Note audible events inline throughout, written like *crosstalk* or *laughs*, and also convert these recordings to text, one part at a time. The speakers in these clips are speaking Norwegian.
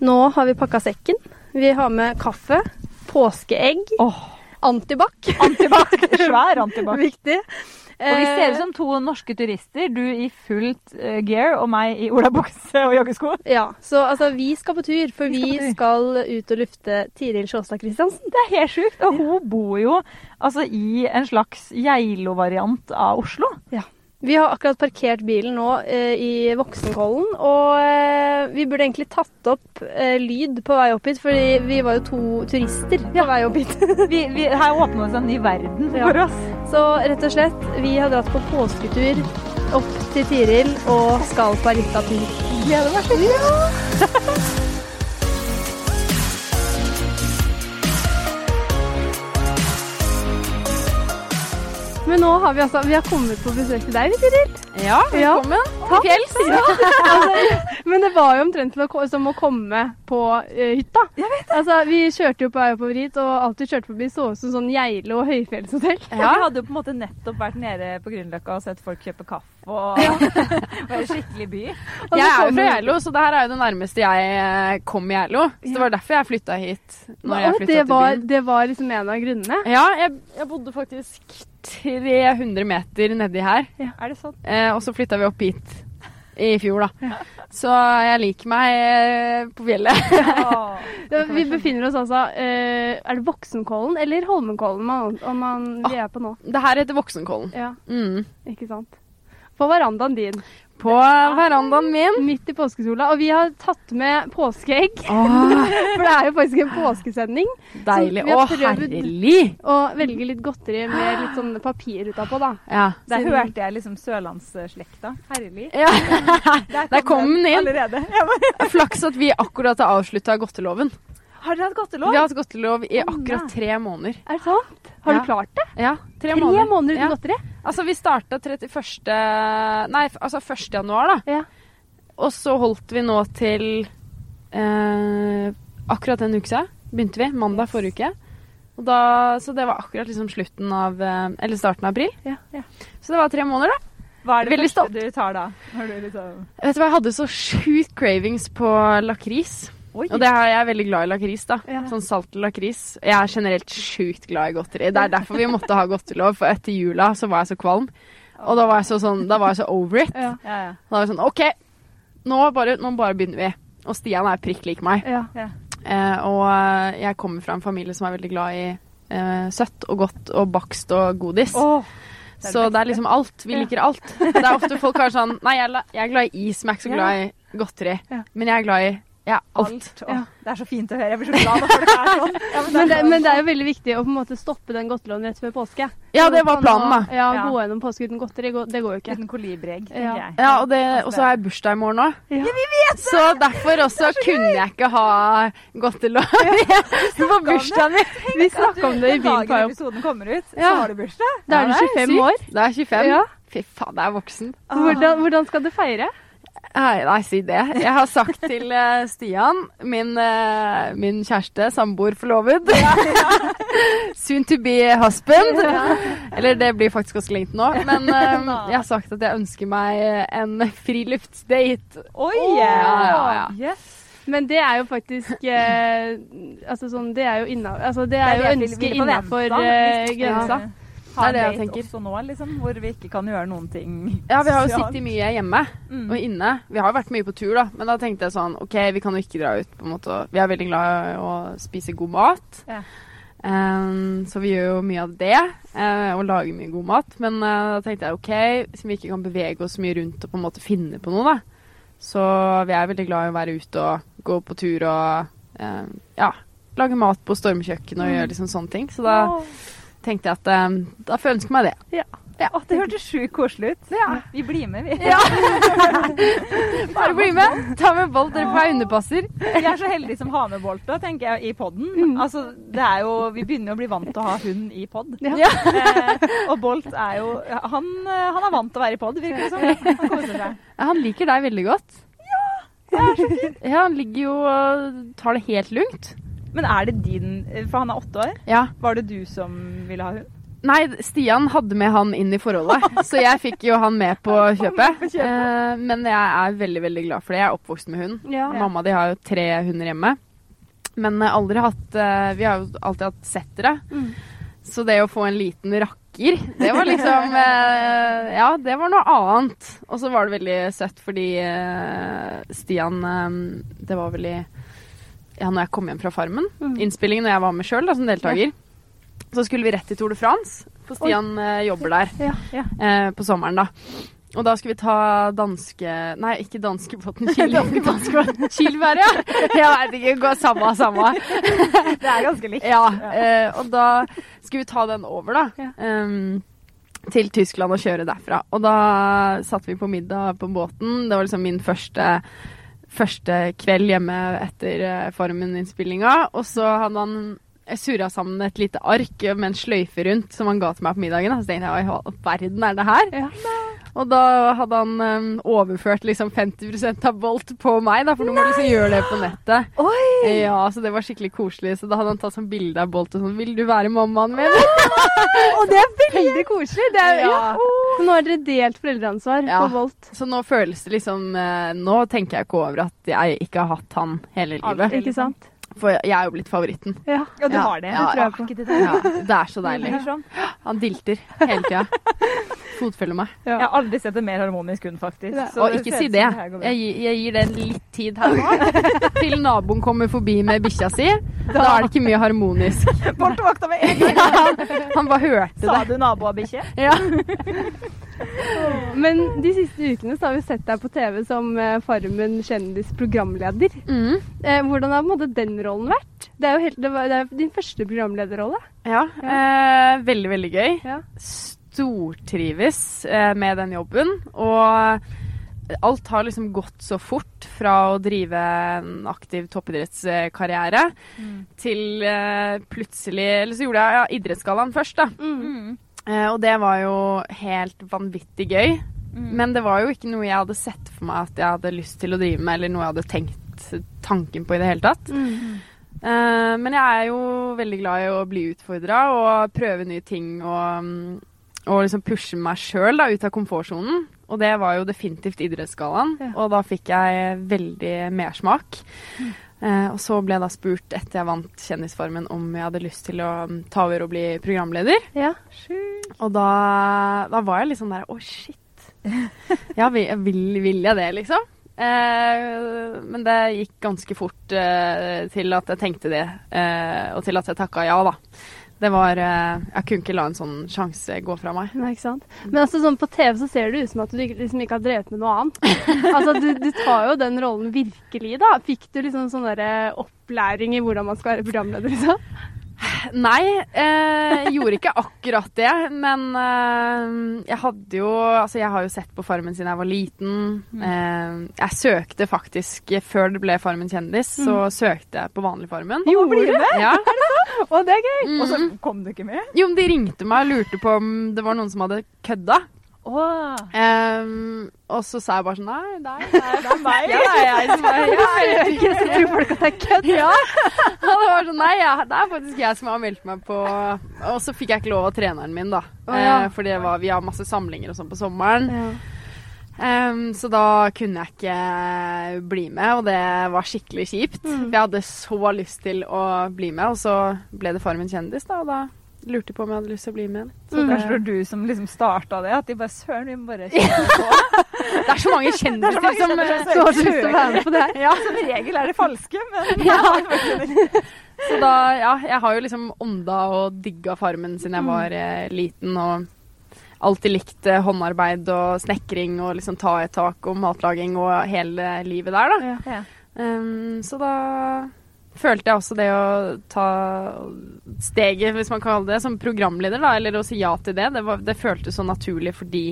Nå har vi pakka sekken. Vi har med kaffe, påskeegg, oh. antibac. antibac. *laughs* Svær antibac. Viktig. Og vi ser ut Eh, som to norske turister. Du i fullt eh, gear og meg i olabukse og joggesko. Ja, så altså, vi skal på tur, for Vi vi skal tur. skal ut og lufte Tiril Sjåstad Kristiansen. Det er helt sjukt. Og hun bor jo altså i en slags Geilo-variant av Oslo. Vi har akkurat parkert bilen nå eh, i Voksenkollen, og eh, vi burde egentlig tatt opp eh, lyd på vei opp hit, fordi vi var jo to turister på vei opp hit. *laughs* Vi, vi, her åpna det seg en ny verden Ja. for oss. Så rett og slett, vi har dratt på påsketur opp til Tiril og skal på Arita tur. Gleder meg skikkelig. *laughs* Men nå har vi altså vi har kommet på besøk til deg, Tiril. Ja, velkommen. Takk. Fjells. altså, *laughs* men det var jo omtrent som å komme på uh, hytta. Jeg vet Altså, vi kjørte jo på vei oppover hit, og alt vi kjørte forbi så ut som sånn Geilo høyfjellshotell. Ja. Vi hadde jo på en måte nettopp vært nede på Grünerløkka og sett folk kjøpe kaffe og *laughs* være skikkelig by. Og Jeg er jo fra Geilo, så det her er jo det nærmeste jeg eh, kom i Geilo. Så det var derfor jeg flytta hit. Når jeg det, til var, byen. det var liksom en av grunnene. Ja, jeg, jeg bodde faktisk 300 meter nedi her. Er det sånn? Eh, og så flytta vi opp hit i fjor, da. Så jeg liker meg eh, på fjellet. Ja, *laughs* Vi befinner oss altså eh, Er det Voksenkollen eller Holmenkollen man, om man, vi er på nå? Det her heter Voksenkollen. Ja, Mm. ikke sant. På verandaen din, På verandaen min. midt i påskesola. Og vi har tatt med påskeegg, Åh, *laughs* for det er jo faktisk en påskesending. deilig. Å, herlig! Å velge litt godteri med litt sånn papir utapå, da. Ja. Der Siden- hørte jeg liksom sørlandsslekta. Herlig. ja. Der Der kom den inn. Allerede. *laughs* Flaks at vi akkurat har avslutta godteloven. Har dere hatt godtelov? Vi har hatt godtelov i akkurat tre måneder. Er det sant? Har Ja. du klart det? Ja, tre, Tre måneder. måneder uten Ja. godteri? Altså, vi starta 31. Nei, altså 1. januar, da. Ja. Og så holdt vi nå til eh, akkurat en uke siden. Begynte vi. Mandag forrige uke. Og da, så det var akkurat liksom slutten av eh, Eller starten av april. Ja, ja. Så det var tre måneder, da. Hva er det Veldig første stolt. du tar da? Du liksom Vet du hva, jeg hadde så sjukt cravings på lakris. Oi. Og det er, jeg er veldig glad i lakris, da. Ja. Sånn salt lakris. Jeg er generelt sjukt glad i godteri. Det er derfor vi måtte ha godtelov, for etter jula så var jeg så kvalm. Og da var jeg så, sånn, da var jeg så over it. Ja. Ja, ja. Da var jeg sånn OK, nå bare, nå bare begynner vi. Og Stian er prikk lik meg. Ja. Eh, og eh, jeg kommer fra en familie som er veldig glad i eh, søtt og godt og bakst og godis. Oh. det det så det er liksom alt. Vi liker alt. Det er ofte folk har sånn Nei, jeg jeg er glad i is, men jeg er ikke så glad i godteri. Men jeg er glad i ja, alt. alt. Ja. Det er så fint å høre. Jeg blir så glad når folk er sånn. *laughs* Ja, Men det, men det er jo veldig viktig å på en måte stoppe den godteloven rett før påske. Ja, det var Sånn planen, da. Ja. Gå gjennom påske uten godteri, det går jo ikke. Uten kolibriegg, tenker Ja. jeg. Ja, og, det, Altså, og så har jeg bursdag i morgen òg. Ja. vi vet det! Så derfor også kunne jeg ikke ha godtelov på *laughs* bursdagen min. Vi snakka om det i bilen dagen episoden kommer ut, så har du bursdag. Da er du det 25 år. Det er 25. Fy faen, det er voksen. Hvordan, hvordan skal du feire? Nei, nei, si det. Jeg har sagt til uh, Stian, min, uh, min kjæreste, samboer, forlovet *laughs* Soon to be husband. Eller det blir faktisk ganske lenge til nå. Men *laughs* uh, jeg har sagt at jeg ønsker meg en friluftsdate. Oi! Ja, ja, ja. Yes. Men det er jo faktisk Altså sånn, det er jo inna, altså, det Det er er jo ønsket innafor grensa. Skulle Det er det jeg date også nå, liksom, hvor vi ikke kan gjøre noen ting Ja, vi har jo sittet mye hjemme Mm. og inne. Vi har jo vært mye på tur, da. Men da tenkte jeg sånn OK, vi kan jo ikke dra ut, på en måte. Vi er veldig glad i å spise god mat. Ja. Um, så vi gjør jo mye av det, uh, og lager mye god mat. Men uh, da tenkte jeg OK, hvis vi ikke kan bevege oss mye rundt og på en måte finne på noe, da. Så vi er veldig glad i å være ute og gå på tur og uh, ja, lage mat på stormkjøkken og gjøre liksom sånne ting. Så da Åh. Tenkte jeg at eh, da får jeg ønske meg det. Åh, det hørtes sjukt koselig ut. Ja. Vi blir med, vi. *laughs* Bare bli med! Ta med Bolt, dere får ha hundepasser. Vi er så heldige som har med Bolt da, tenker jeg, i podden. Mm. Altså, det er jo, vi begynner å bli vant til å ha hund i pod. Ja. Eh, og Bolt er jo han, eh, han er vant til å være i pod, virker det som. Han koser seg. Ja, han liker deg veldig godt. Ja, han ligger jo og tar det helt lugnt. Men er det din For han er åtte år. Ja. Var det du som ville ha hund? Nei, Stian hadde med han inn i forholdet, *laughs* så jeg fikk jo han med på kjøpet. Eh, men jeg er veldig veldig glad for det. Jeg er oppvokst med hund. Ja. Mamma de har jo tre hunder hjemme. Men eh, aldri hatt eh, Vi har jo alltid hatt settere. Mm. Så det å få en liten rakker, det var liksom *laughs* eh, Ja, det var noe annet. Og så var det veldig søtt fordi eh, Stian eh, Det var vel i Ja, når jeg kom hjem fra Farmen. Mm. Innspillingen og jeg var med sjøl som deltaker. Så skulle vi rett til Tour de France, for Stian Oi. jobber der Ja. Ja. eh, på sommeren, da. Og da skulle vi ta danske Nei, ikke danskebåten. Bare, *laughs* *laughs* ja. Jeg veit ikke. Gå samme, samme. *laughs* Det er ganske likt. Ja, eh, og da skulle vi ta den over, da. Ja. em, til Tyskland og kjøre derfra. Og da satt vi på middag på båten. Det var liksom min første, første kveld hjemme etter uh, Farmen-innspillinga. Og så hadde han surra sammen et lite ark med en sløyfe rundt som han ga til meg på middagen. Så tenkte jeg hva i verden er det her? Ja. Og da hadde han um, overført liksom 50 av Bolt på meg, da, for nå må liksom gjøre det på nettet. Oi! Ja, så det var skikkelig koselig. Så da hadde han tatt sånn bilde av Bolt og sånn 'Vil du være mammaen min?' Og det er veldig koselig! Det er, ja. Ja. Så nå har dere delt foreldreansvar Ja. på Volt. Så nå føles det liksom eh, Nå tenker jeg ikke over at jeg ikke har hatt han hele livet. Ikke sant? For jeg er jo blitt favoritten. Ja. Ja, du Ja. har det. Ja, det tror jeg ja. på. Det. Ja, det er så deilig. Han dilter hele tida. Fotfølger meg. Jeg har aldri sett en mer harmonisk hund, faktisk. Så Og ikke si det. Jeg, jeg gir den litt tid her nå. Til naboen kommer forbi med bikkja si. Da er det ikke mye harmonisk. Bort vakta med en gang. Han bare hørte Sa det. du nabobikkje? Ja. Men de siste ukene så har vi sett deg på TV som eh, Farmen kjendis-programleder. Mm. Eh, hvordan har på en måte den rollen vært? Det er jo helt, det var, det er din første programlederrolle. Ja, eh, veldig, veldig gøy. Ja. Stortrives eh, med den jobben. Og alt har liksom gått så fort fra å drive en aktiv toppidrettskarriere til eh, plutselig Eller så gjorde jeg ja, idrettsgallaen først, da. Mm. Eh, og det var jo helt vanvittig gøy. Mm. Men det var jo ikke noe jeg hadde sett for meg at jeg hadde lyst til å drive med, eller noe jeg hadde tenkt tanken på i det hele tatt. Eh, men jeg er jo veldig glad i å bli utfordra og prøve nye ting og, mm, og liksom pushe meg sjøl ut av komfortsonen. Og det var jo definitivt Idrettsgallaen, Ja. og da fikk jeg veldig mersmak. Eh, og så ble jeg da spurt etter jeg vant Kjendisfarmen om jeg hadde lyst til å mm, ta over og bli programleder. Ja. Og da, da var jeg litt sånn der Å, shit. Ja, vil, vil, vil jeg det, liksom? Eh, men det gikk ganske fort eh, til at jeg tenkte det, eh, og til at jeg takka ja, da. Det var eh, Jeg kunne ikke la en sånn sjanse gå fra meg. Nei, ikke sant? Men altså, sånn på TV så ser det ut som at du liksom ikke har drevet med noe annet. *laughs* altså, du, du tar jo den rollen virkelig, da. Fikk du liksom sånn opplæring i hvordan man skal være programleder, liksom? Nei, eh, gjorde ikke akkurat det. Men eh, jeg hadde jo Altså, jeg har jo sett på Farmen siden jeg var liten. Eh, jeg søkte faktisk Før det ble Farmen kjendis, så søkte jeg på vanlig Farmen. Gjorde du det? Ja. *laughs* Å, det er gøy! Mm. Og så kom du ikke med? Jo, men de ringte meg og lurte på om det var noen som hadde kødda. Åh. Um, og så sa jeg bare sånn Nei, nei, nei. Det er meg. *laughs* Ja, det er jeg som er ja, ja. Jeg tror folk at det er kødd. ja. *laughs* Og det var sånn Nei, ja, det er faktisk jeg som har meldt meg på Og så fikk jeg ikke lov av treneren min, da. Oh, ja. Eh, for det var, vi har masse samlinger og sånn på sommeren. Ja. Um, så da kunne jeg ikke bli med, og det var skikkelig kjipt. Mm. Jeg hadde så lyst til å bli med, og så ble det Farmen kjendis, da. Og da lurte på om jeg hadde lyst til å bli med. Så Mm. kanskje det var du som liksom starta det? At de bare Søren, vi må bare *laughs* kjenne på. *laughs* Det er så mange kjendiser som, som Så har lyst til å være med på det her? *laughs* Ja. Som regel er det falske, men Så da, ja, jeg har jo liksom ånda og digga Farmen siden jeg var eh, liten, og alltid likt eh, håndarbeid og snekring og liksom ta et tak og matlaging og hele livet der, da. Ja. ja. Um, så da følte jeg også det å ta steget, hvis man kan kalle det, som programleder, da, eller å si ja til det, det, var, det føltes så naturlig fordi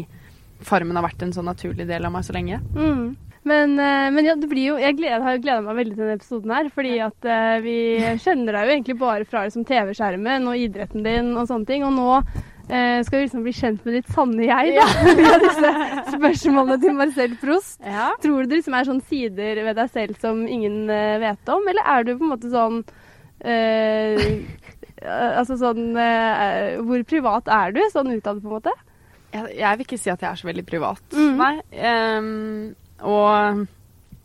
Farmen har vært en så naturlig del av meg så lenge. Mm. Men, eh, men ja, det blir jo Jeg gleder, har gleda meg veldig til denne episoden her, fordi at eh, vi kjenner deg jo egentlig bare fra liksom, TV-skjermen og idretten din og sånne ting, og nå eh, skal vi liksom bli kjent med ditt sanne jeg, da. *laughs* Via disse spørsmålene til Marcel Prost. Ja. Tror du det liksom er sånn sider ved deg selv som ingen eh, vet om, eller er du på en måte sånn eh, eh, Altså sånn eh, Hvor privat er du, sånn utad, på en måte? Jeg, jeg vil ikke si at jeg er så veldig privat. Mm. Nei. Um, og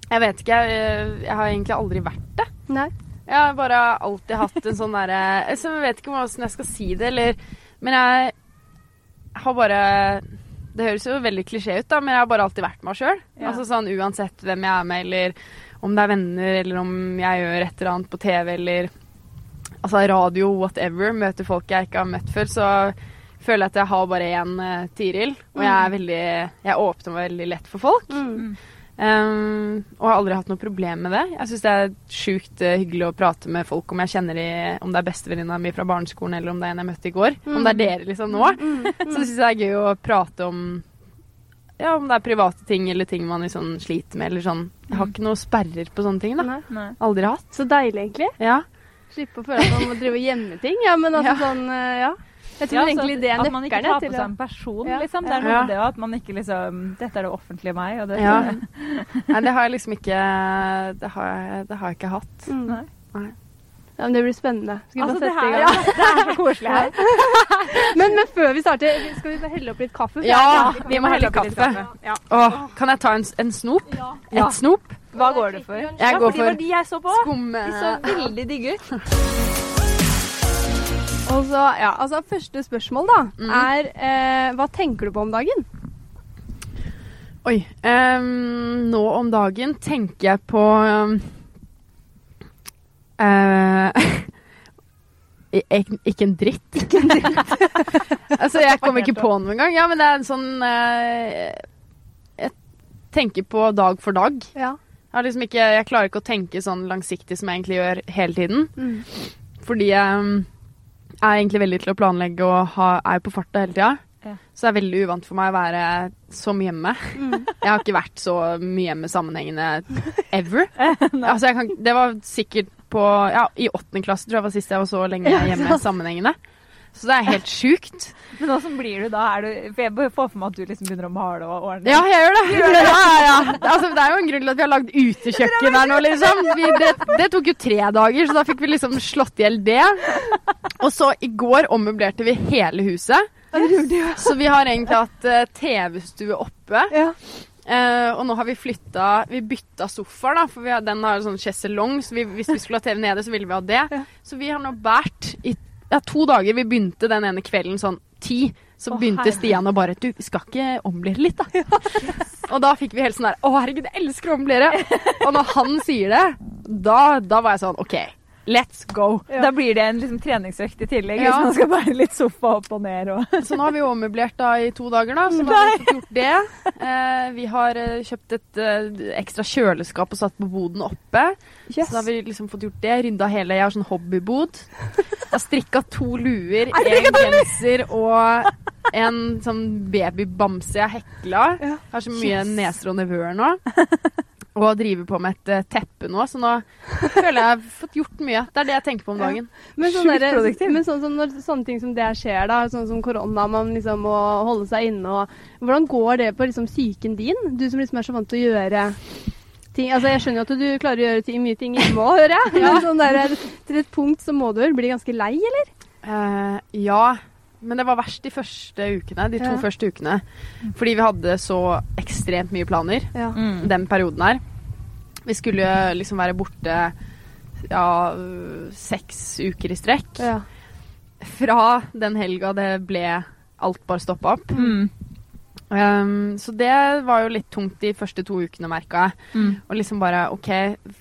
jeg vet ikke, jeg, jeg har egentlig aldri vært det. Nei. Jeg har bare alltid hatt en sånn derre *laughs* Jeg vet ikke hvordan jeg skal si det, eller Men jeg har bare Det høres jo veldig klisjé ut, da, men jeg har bare alltid vært meg sjøl. Ja. Altså sånn uansett hvem jeg er med, eller om det er venner, eller om jeg gjør et eller annet på TV, eller altså radio, whatever, møter folk jeg ikke har møtt før, så føler jeg at jeg har bare én uh, Tiril. Og jeg er veldig Jeg åpner meg veldig lett for folk. Mm. Um, og har aldri hatt noe problem med det. Jeg syns det er sjukt uh, hyggelig å prate med folk om jeg kjenner de, om det er bestevenninna mi fra barneskolen eller om det er en jeg møtte i går. Om det er dere liksom nå. Så syns jeg det er gøy å prate om ja, om det er private ting eller ting man liksom sliter med eller sånn. Jeg har ikke noe sperrer på sånne ting, da. Nei. Nei. Aldri hatt. Så deilig, egentlig. Ja. Slippe å føle at man må drive og gjemme ting. Ja, men altså Ja. sånn eh, Ja. Jeg tror Ja, egentlig det er At man ikke tar på seg en person, Ja. liksom. Det er noe Ja. med det at man ikke liksom Dette er det offentlige meg, og det Ja. *laughs* Nei, det har jeg liksom ikke Det har jeg, det har jeg ikke hatt. mm. Nei. Ja, men Det blir spennende. Skal vi Altså, bare det sette her i ja, gang? det er så koselig her. *laughs* Men, men før vi starter, skal vi bare helle opp litt kaffe? Ja, vi må helle kaffe. Ja. Åh, kan jeg ta en, en snop? Et snop? Hva går du for? Jeg går for for skumme... De så veldig digge ut. *laughs* Og så, ja, altså Første spørsmål da, Mm. er eh, hva tenker du på om dagen? Oi. ehm, nå om dagen tenker jeg på *laughs* Ikke en dritt *laughs* Ikke en dritt. *laughs* altså, jeg kommer ikke på noe engang. Ja, men det er en sånn eh, Jeg tenker på dag for dag. Ja. Jeg, liksom ikke, jeg klarer ikke å tenke sånn langsiktig som jeg egentlig gjør hele tiden. Mm. Fordi jeg um, er egentlig veldig til å planlegge og ha, er på farta hele tida. Ja. Så det er veldig uvant for meg å være så mye hjemme. Mm. *laughs* Jeg har ikke vært så mye hjemme sammenhengende ever. *laughs* altså kan, det var sikkert på Ja, i åttende klasse tror jeg var sist jeg var så lenge hjemme sammenhengende. Så det er helt sjukt. *laughs* Men åssen blir du da? Du, for jeg får for meg at du liksom begynner å male og ordne. Ja, jeg *laughs* gjør det. Ja, ja, ja. Altså, det er jo en grunn til at vi har lagd utekjøkken her nå, liksom. Vi, det, det tok jo tre dager, så da fikk vi liksom slått i hjel det. Og så i går ommøblerte vi hele huset. Så vi har egentlig hatt eh, TV-stue oppe. Ja. Uh, og nå har vi flytta Vi bytta sofaer, da, for vi har, den har sånn sjeselong. Så vi, hvis vi skulle ha TV nede, så ville vi ha det. Ja. Så vi har nå båret i ja, to dager. Vi begynte den ene kvelden sånn ti. Så Å, begynte herregud. Stian å bare Du, skal ikke omblere litt, da? *laughs* og da fikk vi helt sånn der Å, herregud, jeg elsker å omblere! og når han sier det, da, da var jeg sånn OK, let's go. Da blir det en liksom, treningsøkt i tillegg, Ja. hvis man skal bære litt sofa opp og ned. Og. *laughs* Så nå har vi jo ommøblert da i to dager, da. Så da har vi ikke gjort det. Eh, vi har eh, kjøpt et eh, ekstra kjøleskap og satt på boden oppe. Så da har vi liksom fått gjort det. Rydda hele Jeg har sånn hobbybod. Jeg har strikka to luer, en genser og en sånn babybamse jeg hekla. Jeg har så mye neser og nevøer nå. Og driver på med et eh, teppe nå, så nå føler jeg jeg har fått gjort mye. Det er det jeg tenker på om dagen. Men, sånn der, men sånn som når sånne ting som det skjer, da, sånn som korona, man liksom må holde seg inne og Hvordan går det på liksom psyken din? Du som liksom er så vant til å gjøre ting Altså Jeg skjønner jo at du klarer å gjøre ting, mye ting hjemme òg, hører jeg. Men sånn der, til et punkt så må du vel bli ganske lei, eller? Uh, ja, men det var verst de første ukene. De to Ja. første ukene. Fordi vi hadde så ekstremt mye planer Ja. Mm. den perioden her. Vi skulle liksom være borte ja, seks uker i strekk. ja. Fra den helga det ble alt bare stoppa opp. Mm. Um, så det var jo litt tungt de første to ukene, merka jeg. Mm. Og liksom bare OK,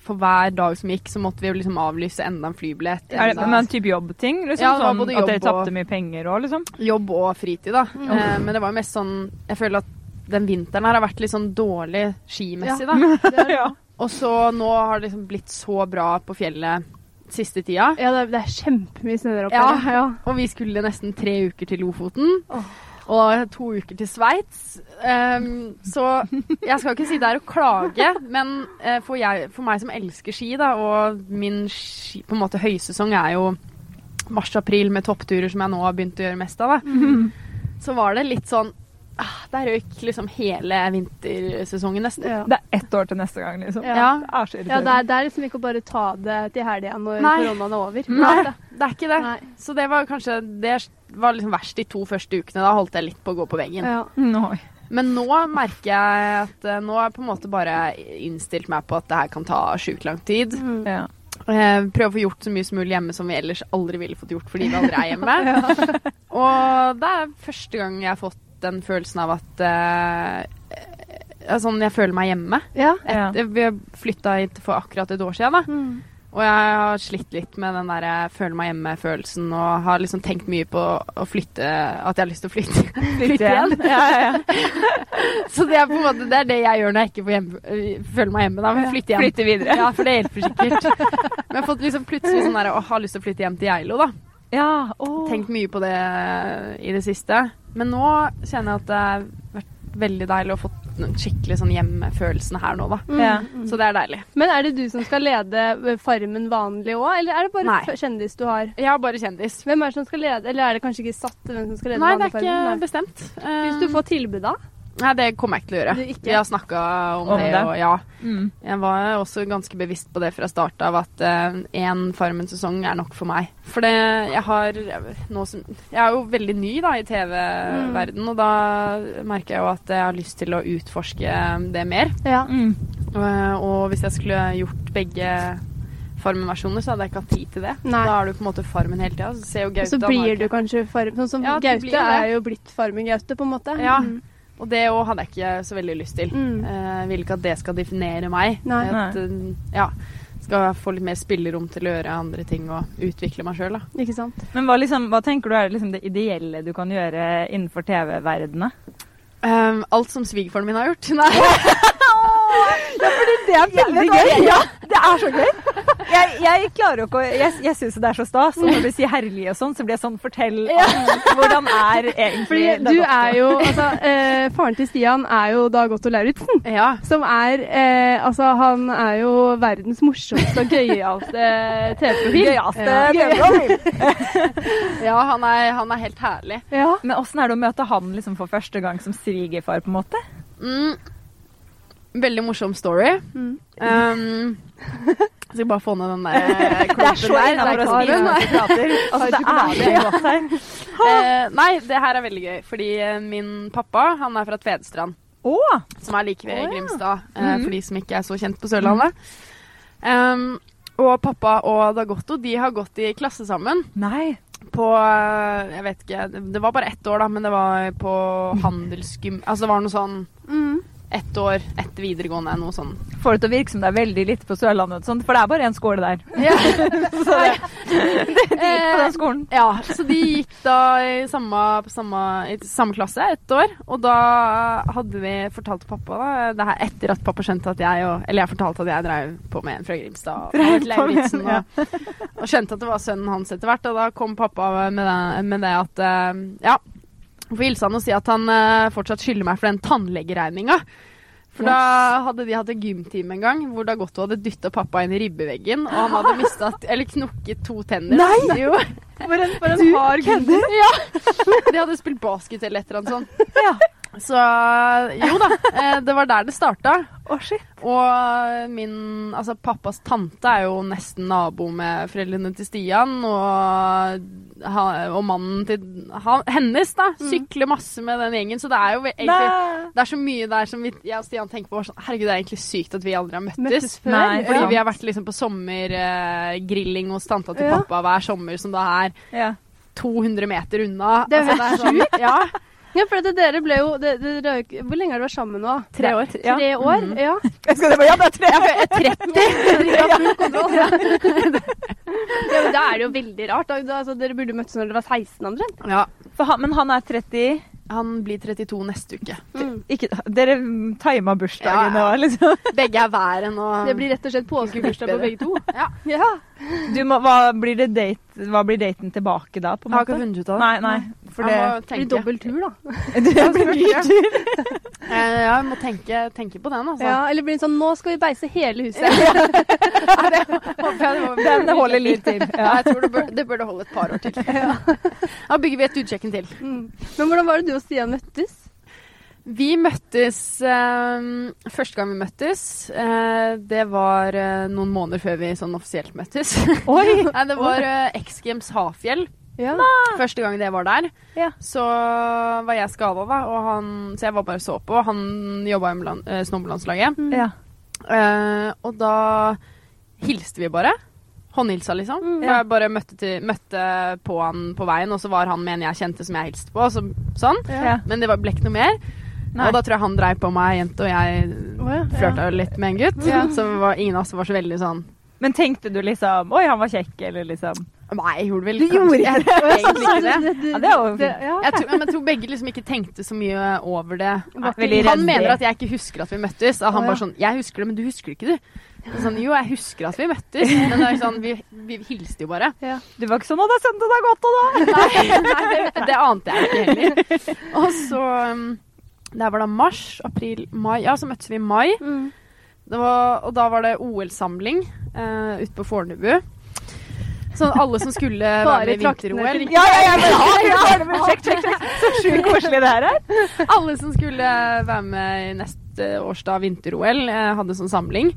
for hver dag som gikk, så måtte vi jo liksom avlyse enda en flybillett. Er det men en type jobbting? Liksom, Ja, sånn at dere tapte mye penger òg, liksom? jobb og fritid, da. Eh, men det var jo mest sånn Jeg føler at den vinteren her har vært litt sånn dårlig skimessig, da. *laughs* ja. Og så nå har det liksom blitt så bra på fjellet siste tida. Ja, det er, det er kjempemye snø der oppe. Ja. ja. Og vi skulle nesten tre uker til Lofoten. Åh. Og to uker til Sveits. Um, så jeg skal ikke si det er å klage, men eh, for, jeg, for meg som elsker ski, da, og min ski, på en måte høysesong er jo mars-april med toppturer som jeg nå har begynt å gjøre mest av, da, så var det litt sånn ah, Der røyk liksom hele vintersesongen, nesten. Ja. Det er ett år til neste gang, liksom. Ja. Ja. Det er så Ja, det er, det er liksom ikke å bare ta det til helga når Nei. koronaen er over. Nei, det er ikke det. Nei. Så det var kanskje Det var liksom verst de to første ukene. Da holdt jeg litt på å gå på veggen. Ja. No. Men nå merker jeg at eh, nå har jeg på en måte bare innstilt meg på at det her kan ta sjukt lang tid. Mm. Ja. Eh, Prøve å få gjort så mye som mulig hjemme som vi ellers aldri ville fått gjort fordi vi aldri er hjemme. *laughs* *laughs* Og det er første gang jeg har fått den følelsen av at eh, eh, Sånn jeg føler meg hjemme. Ja. Ja. Et, vi flytta hit for akkurat et år siden, da. Mm. Og jeg har slitt litt med den der jeg føler meg hjemme-følelsen, og har liksom tenkt mye på å flytte At jeg har lyst til å flytte, *laughs* flytte igjen. Ja, ja. Så det er på en måte det, det jeg gjør når jeg ikke får hjemme, føler meg hjemme. Da flytte hjem. Flytte videre. Ja, for det hjelper sikkert. Men jeg har fått liksom plutselig sånn der, å, har lyst til å flytte hjem til Geilo, da. Ja, oh. Tenkt mye på det i det siste. Men nå kjenner jeg at det har vært veldig deilig å få den skikkelig sånn hjemmefølelsen her nå, da. Mm. Ja. Så det er deilig. Men er det du som skal lede Farmen vanlig òg, eller er det bare Nei. kjendis du har? Jeg har bare kjendis. Hvem er det som skal lede, eller er det kanskje ikke satt hvem som skal lede Nei, det er ikke Farmen? bestemt. Hvis du Eh, får tilbud da? Nei, det kommer jeg ikke til å gjøre. Vi har snakka om, Om det, det? og ja. Mm. Jeg var også ganske bevisst på det fra start av at én Farmen-sesong er nok for meg. For det jeg har nå som Jeg er jo veldig ny da i TV-verden, og da merker jeg jo at jeg har lyst til å utforske det mer. Ja. Mm. Og, og hvis jeg skulle gjort begge Farmen-versjoner, så hadde jeg ikke hatt tid til det. Nei. Da er du på en måte Farmen hele tida. Så ser jo Gaute så blir du kanskje Farmen Sånn som Ja, Gaute er jo blitt Farmen-Gaute, på en måte. Ja. Mm. Og det òg hadde jeg ikke så veldig lyst til. Mm. Eh, Jeg vil ikke at det skal definere meg. Nei. At, eh, ja, skal få litt mer spillerom til å gjøre andre ting og utvikle meg sjøl. Ikke sant? Men hva, liksom, hva tenker du er liksom det ideelle du kan gjøre innenfor TV-verdenen? Um, alt som svigerfaren min har gjort. *laughs* Nei. *laughs* Det er veldig gøy! Ja, det er så gøy! Jeg, jeg klarer jo ikke å Jeg, jeg syns det er så stas. Og når du sier herlig og sånn, så blir jeg sånn Fortell om hvordan er egentlig Fordi du er jo Altså, eh, faren til Stian er jo Dag Otto Lauritzen. Ja. Som er eh, Altså, han er jo verdens morsomste og gøyeste *laughs* TV-profil. Gøyeste Ja. TV-profil. *laughs* ja, han er, han er helt herlig. Ja. Men åssen er det å møte han liksom for første gang som svigerfar, på en måte? Mm. Veldig morsom story. Mm. Um, jeg skal bare få ned den der eh, Det er klumpen så der. innafor å det er så godt her. *laughs* Eh, nei, det her er veldig gøy, fordi eh, min pappa han er fra Tvedestrand. Oh. som er like ved Å, ja. Grimstad, eh, Mhm. for de som ikke er så kjent på Sørlandet. Um, og pappa og Dagotto de har gått i klasse sammen Nei. på eh, Jeg vet ikke, det- det var bare ett år, da, men det var på handelsgym... Altså det var noe sånn Mm. Ett år etter videregående, noe sånn. Får det til å virke som det er veldig litt på Sørlandet, sånt, for det er bare én skole der. Ja. *laughs* Så det, *laughs* det gikk på den skolen. ja, så de gikk da i samme, på samme, i samme klasse ett år, og da hadde vi fortalt til pappa da, det her etter at pappa skjønte at jeg og, Eller jeg fortalte at jeg drev på med en fra Grimstad og Drev på med en, ja. og, og skjønte at det var sønnen hans etter hvert, og da kom pappa med det, med det at eh, Ja, får hilse han og si at han uh, fortsatt skylder meg for den tannlegeregninga. For da hadde de hatt en gymtime en gang hvor Dagotto hadde dytta pappa inn i ribbeveggen, og han hadde mistet, eller knukket to tenner. Nei! Jo. For en, for en hard kødder! Ja. De hadde spilt basket eller et eller annet sånt. Ja. Så jo da, eh, det var der det starta. Oh, shit. Og min Altså, pappas tante er jo nesten nabo med foreldrene til Stian, og, og mannen til han, hennes, da, sykler masse med den gjengen, så det er jo egentlig det er så mye der som vi, jeg og Stian tenker på. Sånn, Herregud, det er egentlig sykt at vi aldri har møttes. Møttes før. Nei, Fordi ja. vi har vært liksom på sommergrilling hos tanta til Ja. pappa hver sommer, som da er Ja. 200 meter unna. Det er altså, det er sånn, ja, Ja, for at dere ble jo det, det, Hvor lenge har dere vært sammen nå? tre år. Ja. Tre år? Mhm. Ja. Jeg skal bare, ja, det er tre. Jeg er 30. *laughs* Dere har full kontroll. Ja, men da er det jo veldig rart. Altså, dere burde møttes når dere var 16 omtrent. Ja, For han, men han er 30 han blir 32 neste uke. Mm. ikke, Dere tima bursdagen Ja, ja. og liksom *laughs* Begge er været nå. Det blir rett og slett påskebursdag på begge to. *laughs* Ja. ja. du må, hva, blir det date, hva blir daten tilbake da, på en måte? Jeg har ikke funnet ut av det. Nei, nei. For det, blir dobbel tur, da. *laughs* det blir mye tur. *laughs* Eh, Ja, jeg må tenke, tenke på den, altså. Ja, eller blir det sånn Nå skal vi beise hele huset. *laughs* Det håper jeg det må- Den holder litt til. Ja, jeg tror det, bør, det burde holde et par år til. Da bygger vi et utkjøkken til. Mm. Men hvordan var det du og Stian møttes? Vi møttes eh, Første gang vi møttes, eh, det var eh, noen måneder før vi sånn offisielt møttes. Oi! Nei, det var X Games Hafjell. Ja. Første gang det var der. Ja. Så var jeg skada, da, og han, så jeg var bare så på. Han jobba i eh, snowboardlandslaget. Ja. Eh, og da hilste vi bare. Håndhilsa, liksom. Mm. Jeg bare møtte, til, møtte på han på veien, og så var han med en jeg kjente som jeg hilste på. Så, sånn. Ja. Men det var, ble ikke noe mer. Nei. Og da tror jeg han dreiv på meg jente, og jeg oh, ja, flørta litt med en gutt. Ja. Så var, ingen av oss var så veldig sånn Men tenkte du liksom Oi, han var kjekk, eller liksom Nei, jeg gjorde vel Du gjorde jeg, egentlig ikke *laughs* det. Ja, det er jo Jeg tror, men jeg tror begge liksom ikke tenkte så mye over det. Han mener at jeg ikke husker at vi møttes. Og han bare sånn Jeg husker det, men du husker det ikke, du. Sånn, jo, jeg husker at vi møttes, men det er sånn, vi, vi hilste jo bare. ja. Du var ikke sånn 'Å, da sendte deg godt', og da Nei, nei det, det ante jeg ikke heller. Og så um, Det var da mars, april, mai. Ja, så møttes vi i mai. Mm. Det var, og da var det OL-samling uh, ute på Fornebu. Sånn alle som skulle *laughs* være med i vinter-OL. Ja, ja, ja, men, ja, ja, men sjekk, sjekk, sjekk. Så sjukt koselig det her er. Alle som skulle være med i neste årsdag vinter-OL, eh, hadde sånn samling.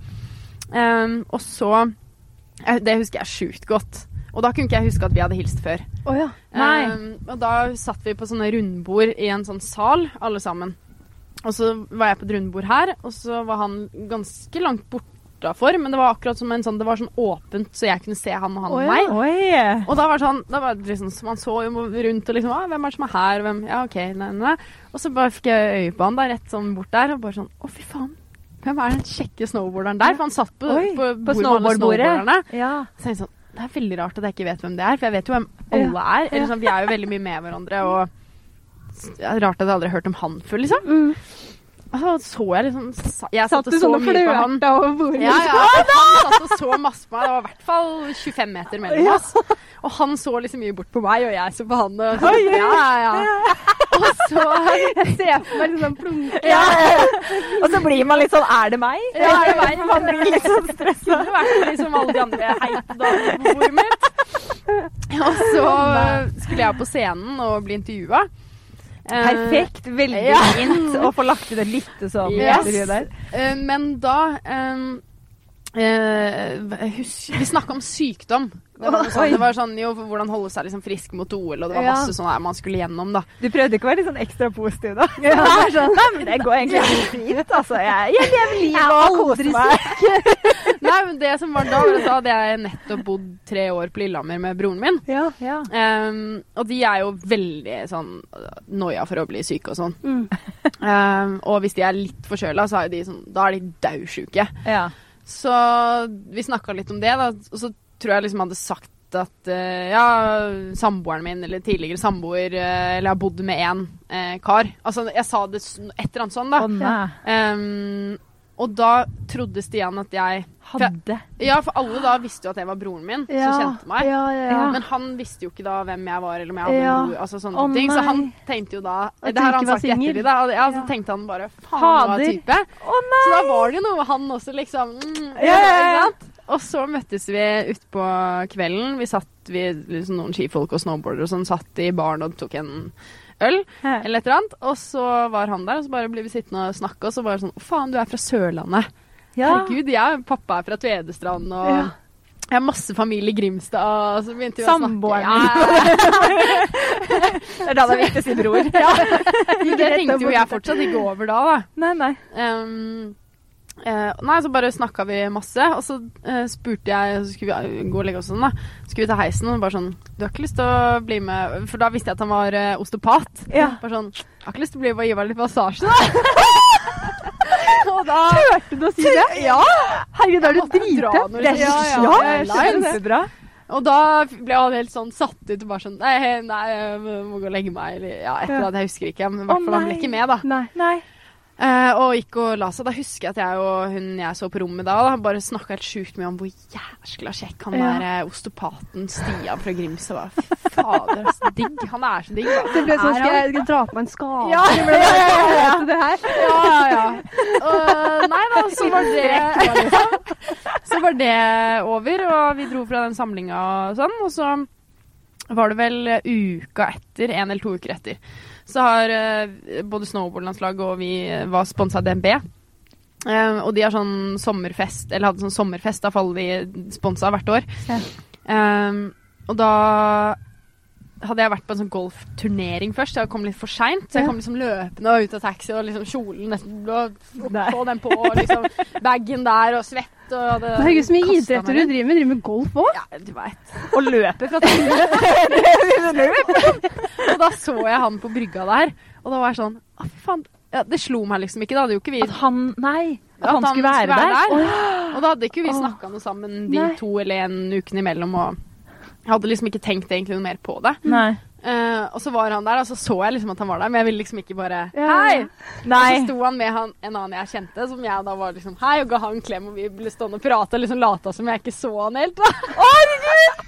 Um, og så eh, Det husker jeg sjukt godt. Og da kunne ikke jeg huske at vi hadde hilst før. Oh, ja. Nei. Um, og da satt vi på sånne rundbord i en sånn sal, alle sammen. Og så var jeg på et rundbord her, og så var han ganske langt bortafor. Men det var akkurat som en sånn, det var sånn åpent, så jeg kunne se han og han og meg. Oi. Og da var det sånn, da var det liksom, man så jo rundt og liksom ah, Hvem er det som er her? Hvem? Ja, OK. Nei, nei. Og så bare fikk jeg øye på han da, rett sånn bort der, og bare sånn Å, fy faen. Hvem er den kjekke snowboarderen der? For han satt på, Oi, på, på bord snowboardbordet. Ja. Så jeg sånn, det er veldig rart at jeg ikke vet hvem det er, for jeg vet jo hvem alle er. Eller sånn, Vi er jo veldig mye med hverandre, og *laughs* det er rart at jeg aldri har hørt om han før, liksom. Mm. Så så jeg liksom sa- Jeg Satt satt du og så sånn og mye på han. flørta over bordet? Ja, ja. *laughs* Han satt og så masse på meg. Det var i hvert fall 25 meter mellom oss. Og han så liksom mye bort på meg, og jeg så på han. Og så, ja, ja, ja. *laughs* Og så Jeg ser for meg liksom plunke. Ja. Og så blir man litt sånn Er det meg? Ja, er det meg? *laughs* Man blir litt sånn stressa. Kunne vært liksom alle de andre heite damene på bordet mitt. Og så skulle jeg på scenen og bli intervjua. Perfekt. Veldig Ja. fint å få lagt ut et lite sånn Yes. der. Eh, men da um, uh, husk, Vi snakka om sykdom. Det var, sånn, det var sånn, jo, hvordan holde seg liksom frisk mot OL, og det var masse sånn man skulle gjennom, da. Du prøvde ikke å være litt sånn ekstra positiv, da? Ja, det sånn. Nei, men det går egentlig helt fint. Altså, jeg, jeg lever livet og koser meg. *laughs* Nei, men det som var da, var at hadde jeg nettopp bodd tre år på Lillehammer med broren min. Ja. Ja. Um, og de er jo veldig sånn noia for å bli syke og sånn. Mm. Um, *laughs* og hvis de er litt forkjøla, så er de sånn Da er de daudsjuke. Ja. Så vi snakka litt om det, da. Og så tror jeg liksom hadde sagt at eh, ja, samboeren min, eller tidligere samboer, eh, eller jeg har bodd med én eh, kar. Altså, jeg sa det et eller annet sånn, da. Oh. Um, og da trodde Stian at jeg Hadde. Ja, for alle da visste jo at det var broren min Ja. som kjente meg. Ja, ja. Men han visste jo ikke da hvem jeg var, eller om jeg hadde Ja. noe. Altså sånne oh, ting. Så han tenkte jo da Det har han sagt etter ettertid, da. og Ja, så tenkte han bare faen, hva type. Oh! Så da var det jo noe han også, liksom. Mm, Ja, ja, ja. Og så møttes vi utpå kvelden. Vi satt, vi, liksom noen skifolk og snowboardere og sånn, satt i baren og tok en øl eller et eller annet. Og så var han der, og så bare ble vi sittende og snakke, og så bare sånn Å, faen, du er fra Sørlandet. Ja. Herregud, jeg, pappa er fra Tvedestrand, og Ja. jeg har masse familie i Grimstad, og så begynte vi å snakke. Samboeren Ja, Det er da det er viktig å si bror. *laughs* det tenkte jo jeg fortsatt ikke over da, da. Nei, nei. Um, eh, nei, så bare snakka vi masse, og så eh, spurte jeg Så skulle vi eh, gå og legge oss sånn, da. Skulle vi ta heisen, og bare sånn Du har ikke lyst til å bli med For da visste jeg at han var eh, osteopat. Ja. Bare sånn Jeg har ikke lyst til å bli med og gi meg litt massasje, da. *laughs* og da Hørte du å si det? Ja! Herregud, er du noe Det er liksom. ja, ja, jeg skjønner det. kjempebra. Og da ble han helt sånn satt ut og bare sånn Nei, nei jeg må gå og legge meg, eller ja, et eller annet. Jeg husker ikke. Men i hvert fall han ble ikke med, da. Nei. Nei. Eh, og gikk og la seg. Da husker jeg at jeg og hun jeg så på rommet da, da bare snakka helt sjukt mye om hvor jæskla kjekk han Ja. der eh, osteopaten Stian fra Grimstad var. Fy fader, så digg. Han er så digg, da. Det ble sånn, skal jeg, dra på en skade? Ja, det ble ja, ja, ja. Det her? Ja, ja, ja. Uh, nei da, så var det Så var det over, og vi dro fra den samlinga og sånn, og så var det vel uka etter, en eller to uker etter, så har eh, både snowboardlandslaget og vi eh, var sponsa av DNB. Eh, og de har sånn sommerfest, eller hadde sånn sommerfest, da faller vi sponsa hvert år. Ja. Eh, og da hadde jeg vært på en sånn golfturnering først. Jeg kom litt for seint, så jeg kom liksom løpende ut av taxi og liksom kjolen nesten Nei. få den på, og liksom bagen der og svett og hadde Herregud, så mye idretter du driver med. Driver med golf òg? Ja, du vet. Og løper fra trynet. *laughs* *laughs* Og da så jeg han på brygga der, og da var jeg sånn Å, fy faen. Ja, det slo meg liksom ikke. Da hadde jo ikke vi At han Nei. At at han skulle være der. Og da hadde ikke vi snakka noe sammen de Nei. to eller en uken imellom. Og jeg hadde liksom ikke tenkt egentlig noe mer på det. Nei. Eh, og så var han der, og så så jeg liksom at han var der, men jeg ville liksom ikke bare Hei! Hei! Og så sto han med han, en annen jeg kjente, som jeg da var liksom Hei, og ga han en klem, og vi ble stående og prate og liksom lata som jeg ikke så han helt. Da.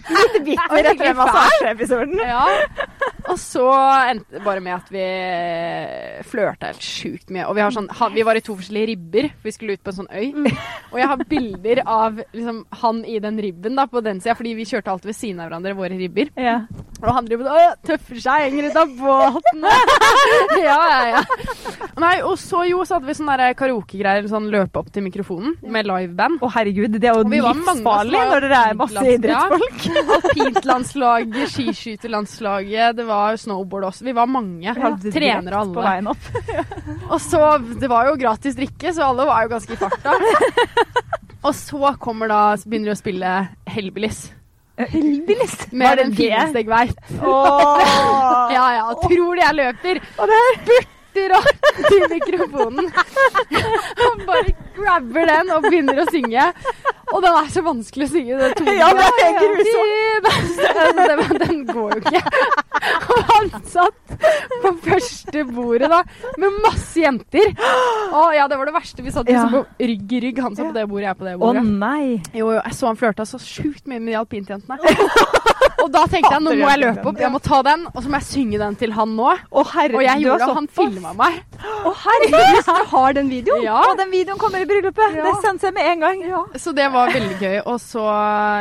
Litt bitter etter den massasjeepisoden. Ja. Og så endte det bare med at vi flørta helt sjukt mye. Og vi, har sånn, vi var i to forskjellige ribber, for vi skulle ut på en sånn øy. *laughs* Og jeg har bilder av liksom, han i den ribben da, på den sida, fordi vi kjørte alltid ved siden av hverandre, våre ribber. Ja. Og han driver og tøffer seg, henger ut av båten. *laughs* ja, ja, ja. Nei, og så jo, så hadde vi sånn der karaokegreier, sånn løpe opp til mikrofonen med liveband. Å herregud, det er jo livsfarlig når dere er masse idrettsfolk. *laughs* Ja. Alpintlandslaget, skiskyterlandslaget, det var snowboard også. Vi var mange. Trenere På veien opp. *laughs* Og så, det var jo gratis drikke, så alle var jo ganske i farta. Og så kommer da, så begynner de å spille Hellbillies. Hellbilist. Med Var den fineste jeg veit. Åh. *laughs* Ja ja, tror de jeg løper. Spurter opp *laughs* til mikrofonen. Han bare grabber den og begynner å synge. Og den er så vanskelig å synge. Det tonen. Ja, det er grusomt. Den, den, den går jo ikke. Og han satt på første bordet da, med masse jenter. Å ja, det var det verste. Vi satt liksom Ja. på rygg i rygg. Han satt på det bordet, jeg på det Å bordet. nei. Jo, jo, jeg så han flørta så sjukt mye med de alpintjentene. *laughs* Og da tenkte jeg nå må jeg løpe opp, jeg må ta den, og så må jeg synge den til han nå. Å herre, Og jeg gjorde det, og han såpass. Filma meg. Å herregud. Du har den videoen? Ja, Og den videoen kommer i bryllupet. Ja. Det sender jeg med en gang. Så det var veldig gøy. Og så,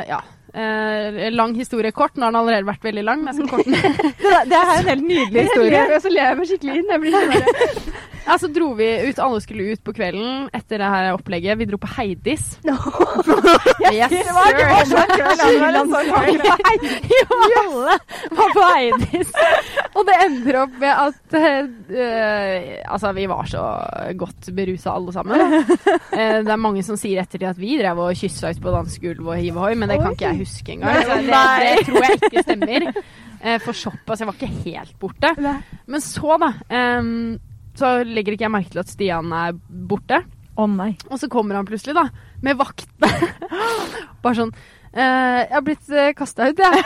ja. Eh, lang historie kort. Nå har den allerede vært veldig lang, men jeg skal korte den. Det, *laughs* det er en helt nydelig historie. ler, så ler jeg meg skikkelig inn. Jeg blir sånn Ja, så dro vi ut, alle skulle ut på kvelden etter det her opplegget. Vi dro på Heidis. *laughs* Yes, Det var ikke sånn kveld, det var en sånn kveld. Jo, alle var på Heidis. Og det ender opp med at uh, Altså, vi var så godt berusa alle sammen. Uh, det er mange som sier etter det at vi drev og kyssa ut på dansegulvet og hiv ohoi, men det kan ikke jeg huske engang. Det, det tror jeg ikke stemmer. For såpass. Jeg var ikke helt borte. Nei. Men så, da. em, så legger ikke jeg merke til at Stian er borte. Å nei. Og så kommer han plutselig, da, med vakt. *laughs* Bare sånn eh, Jeg har blitt uh, kasta ut, jeg.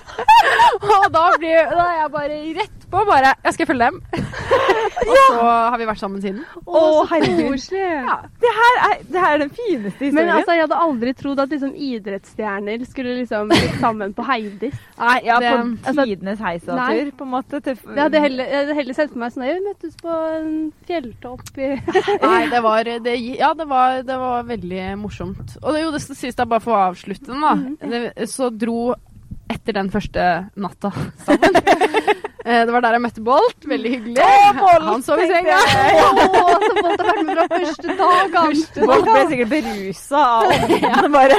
*laughs* og da blir da er jeg bare rett på, bare Jeg skal følge dem. Og så har vi vært sammen siden. Å herregud. Ja. Det her er, det her er den fineste historien. Men altså, jeg hadde aldri trodd at liksom, idrettsstjerner skulle liksom blitt sammen på Heidis. Nei, ja, det, på altså, tidenes heisatur, på en måte. Til, Det hadde jeg heller, jeg hadde heller sett for meg sånn Vi møttes på en fjelltopp i *laughs* nei, det var det, Ja, det var, det var veldig morsomt. Og det, jo, det siste sies, da, bare for å avslutte den, da. Det, så dro etter den første natta sammen. *laughs* Eh, Det var der jeg møtte Bolt. Veldig hyggelig. Bolt, Han sov i senga. *laughs* Åh, så Bolt har vært med fra første dag! Bolt ble sikkert berusa av *laughs* ånden, bare.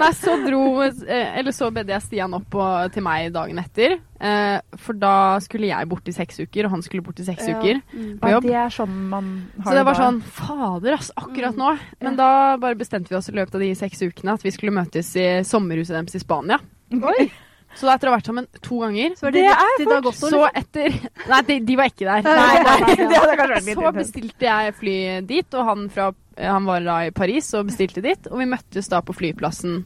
Nei, så dro eh, Eller så bedde jeg Stian opp på, til meg dagen etter. Eh, for da skulle jeg bort i seks uker, og han skulle bort i seks uker på Ja, det er sånn man har Så det var da. sånn Fader, ass, akkurat nå. Men da bare bestemte vi oss i løpet av de seks ukene at vi skulle møtes i sommerhuset deres i Spania. Oi, *laughs* Så etter å ha vært sammen to ganger så det, er også. Så etter *laughs* Nei, de, de var ikke der. Nei, nei, *laughs* litt Så bestilte jeg fly dit, og han, fra, han var da i Paris og bestilte dit. Og vi møttes da på flyplassen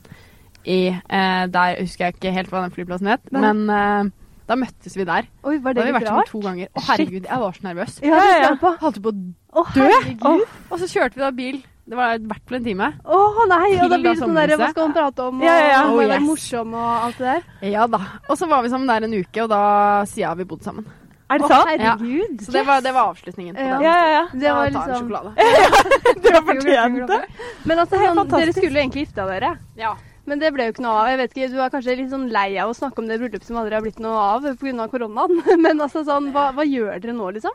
i eh, Der husker jeg ikke helt hva den flyplassen het, Nei. men eh, da møttes vi der. Oi, var Da det har vi vært sammen to ganger. Å herregud, jeg var så nervøs. Ja. Holdt på å Å, dø. herregud. Og så kjørte vi da bil. Det var i hvert fall en time. Å nei, og *laughs* da blir det sånn der, hva skal man prate om, og Ja, ja, ja. Oh, være yes. morsom og alt det der. Ja da. Og så var vi sammen der en uke, og da siden har vi bodd sammen. Er det sant? herregud. Så det var, det var avslutningen på Ja. den. Ja, ja, ja. Det var Ta en liksom sjokolade. *laughs* *laughs* Du har fortjent det. Men altså, Det sånn, dere skulle egentlig gifta dere. Ja. Men det ble jo ikke noe av. Jeg vet ikke, Du er kanskje litt sånn lei av å snakke om det bryllupet som aldri har blitt noe av pga. koronaen. Men altså sånn, hva, hva gjør dere nå, liksom?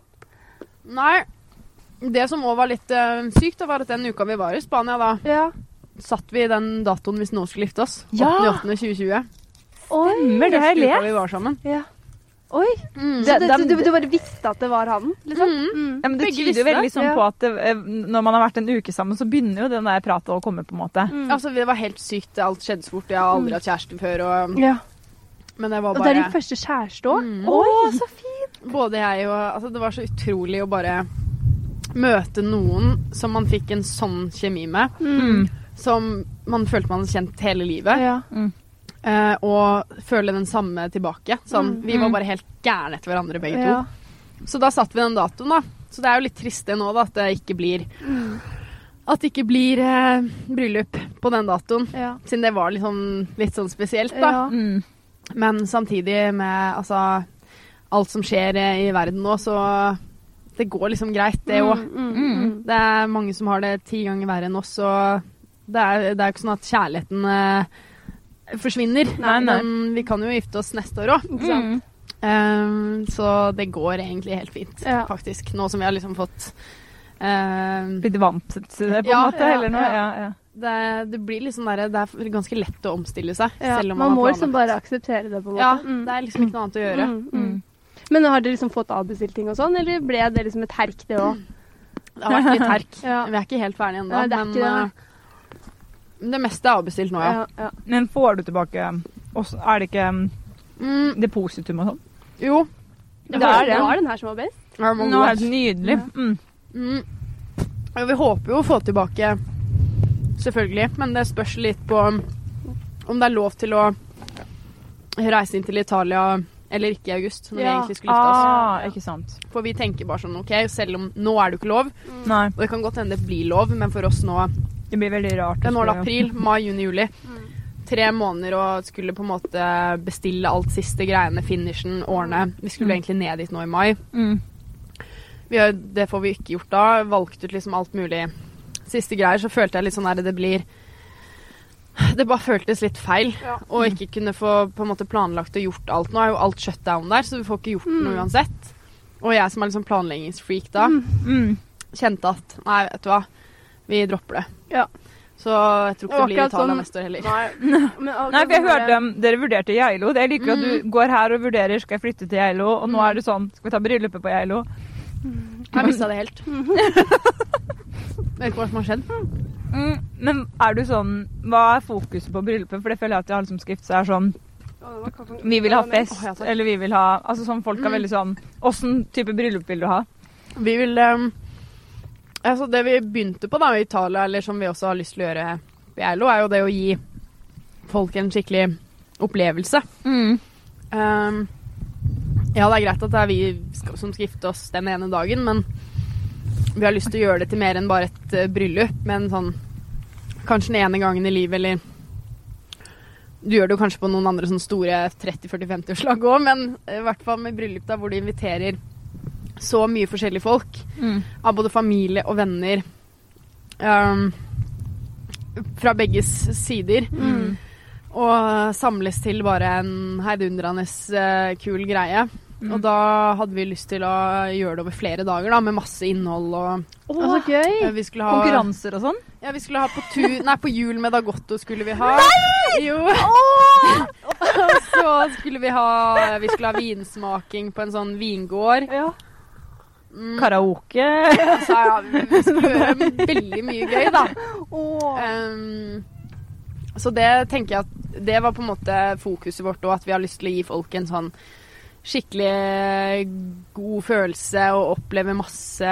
Nei. Det som òg var litt uh, sykt, var at den uka vi var i Spania, da Ja. satt vi den datoen hvis noen skulle gifte oss. Ja. 8.8.2020. Oi. Stemmer, det har jeg lest. vi var sammen. Ja. Oi. Mm. Så Det- det, du, du bare visste at det var han, liksom? Mm. Mm. Ja, men det Begge tyder jo veldig sånn Ja. på at det, eh, når man har vært en uke sammen, så begynner jo den der pratet å komme, på en måte. Mm. Altså, det var helt sykt. Alt skjedde så fort. Jeg har aldri hatt kjæreste før. Og, Ja. men det var Og det er din første kjæreste òg? Mm. Å, så fint! Både jeg og altså, Det var så utrolig å bare møte noen som man fikk en sånn kjemi med. Mm. Som man følte man hadde kjent hele livet. Ja. Eh, og føle den samme tilbake. Sånn, Mm. Vi var bare helt gærne etter hverandre begge Ja. to. Så da satte vi den datoen, da. Så det er jo litt trist det nå, da, at det ikke blir Mm. At det ikke blir eh, bryllup på den datoen. Ja. Siden det var sånn, litt sånn spesielt, da. Ja. Mm. Men samtidig med altså alt som skjer eh, i verden nå, så det går liksom greit, det òg. Mm, mm, Mm. mm. Det er mange som har det ti ganger verre enn oss, og det er, det er jo ikke sånn at kjærligheten eh, forsvinner. Nei, nei. Men vi kan jo gifte oss neste år òg. Um, så det går egentlig helt fint, Ja. faktisk. Nå som vi har liksom fått eh, Blitt vant til det, på en måte? ja, eller noe? ja. Ja, ja. det, det blir liksom der, Det er ganske lett å omstille seg, Ja. selv om man, Man må har liksom bare akseptere det, på en måte. Ja, Mm. det er liksom ikke noe annet å gjøre. Mm, mm. Men har dere liksom fått avbestilt ting og sånn, eller ble det liksom et herk, det òg? Det har vært litt herk. Ja. Vi er ikke helt ferdige ennå, det men det, eh, det meste er avbestilt nå, ja. Ja, ja. Men får du tilbake også, Er det ikke um, Mm, depositum og sånn? jo. Det er det. det var den her som var best. Ja, den var det nydelig. Mm. Mm. Ja, vi håper jo å få tilbake, selvfølgelig, men det spørs litt på om det er lov til å reise inn til Italia eller ikke i august, når vi egentlig skulle gifte oss. Ah, ikke sant. For vi tenker bare sånn OK, selv om nå er det jo ikke lov, Nei, og det kan godt hende det blir lov, men for oss nå det blir veldig rart. Det er nå er det april, mai, juni, juli. Tre måneder og skulle på en måte bestille alt siste greiene, finishen, årene. Vi skulle Mm. egentlig ned dit nå i mai. Mm. Vi det får vi ikke gjort da. Valgt ut liksom alt mulig siste greier. Så følte jeg litt sånn at det blir Det bare føltes litt feil Ja. å ikke kunne få på en måte planlagt og gjort alt. Nå er jo alt shut down der, så vi får ikke gjort Mm. noe uansett. Og jeg som er liksom planleggingsfreak da, Mm. Mm. kjente at nei, vet du hva, vi dropper det. Ja. Så jeg tror ikke Det det blir Italia sånn- neste år heller. *laughs* Men Nei, for jeg hørte um, dere vurderte Geilo. Jeg liker at du går her og vurderer skal jeg flytte til Geilo, og nå er det sånn skal vi ta bryllupet på Geilo. Jeg mista det helt. *laughs* Vet ikke hva som har skjedd. Mm. Men er du sånn Hva er fokuset på bryllupet? For det føler jeg at alle som skal gifte seg, er sånn. Vi vil ha fest, eller vi vil ha Altså sånn folk er Mm. veldig sånn Åssen type bryllup vil du ha? Vi vil um, Altså, det vi begynte på da i Italia, eller som vi også har lyst til å gjøre i Geilo, er jo det å gi folk en skikkelig opplevelse. Mm. Um, ja, det er greit at det er vi som skal gifte oss den ene dagen, men vi har lyst til å gjøre det til mer enn bare et uh, bryllup. Men sånn kanskje den ene gangen i livet, eller Du gjør det jo kanskje på noen andre sånn store 30-40-50-årslag òg, men i hvert fall med bryllup da, hvor du inviterer så mye forskjellige folk, Mm. av både familie og venner, um, fra begges sider. Mm. Og samles til bare en heidundrende uh, kul greie. Mm. Og da hadde vi lyst til å gjøre det over flere dager, da, med masse innhold og oh, så gøy! eh, Vi ha Konkurranser og sånn? Ja, vi skulle ha på tur Nei, på jul med Dagotto skulle vi ha. Jo. Og *laughs* så skulle vi ha Vi skulle ha vinsmaking på en sånn vingård. Ja. Mm. Karaoke? Så ja, vi skulle gjøre veldig mye gøy, da. Oh. Um, så det tenker jeg at det var på en måte fokuset vårt òg, at vi har lyst til å gi folk en sånn skikkelig god følelse og oppleve masse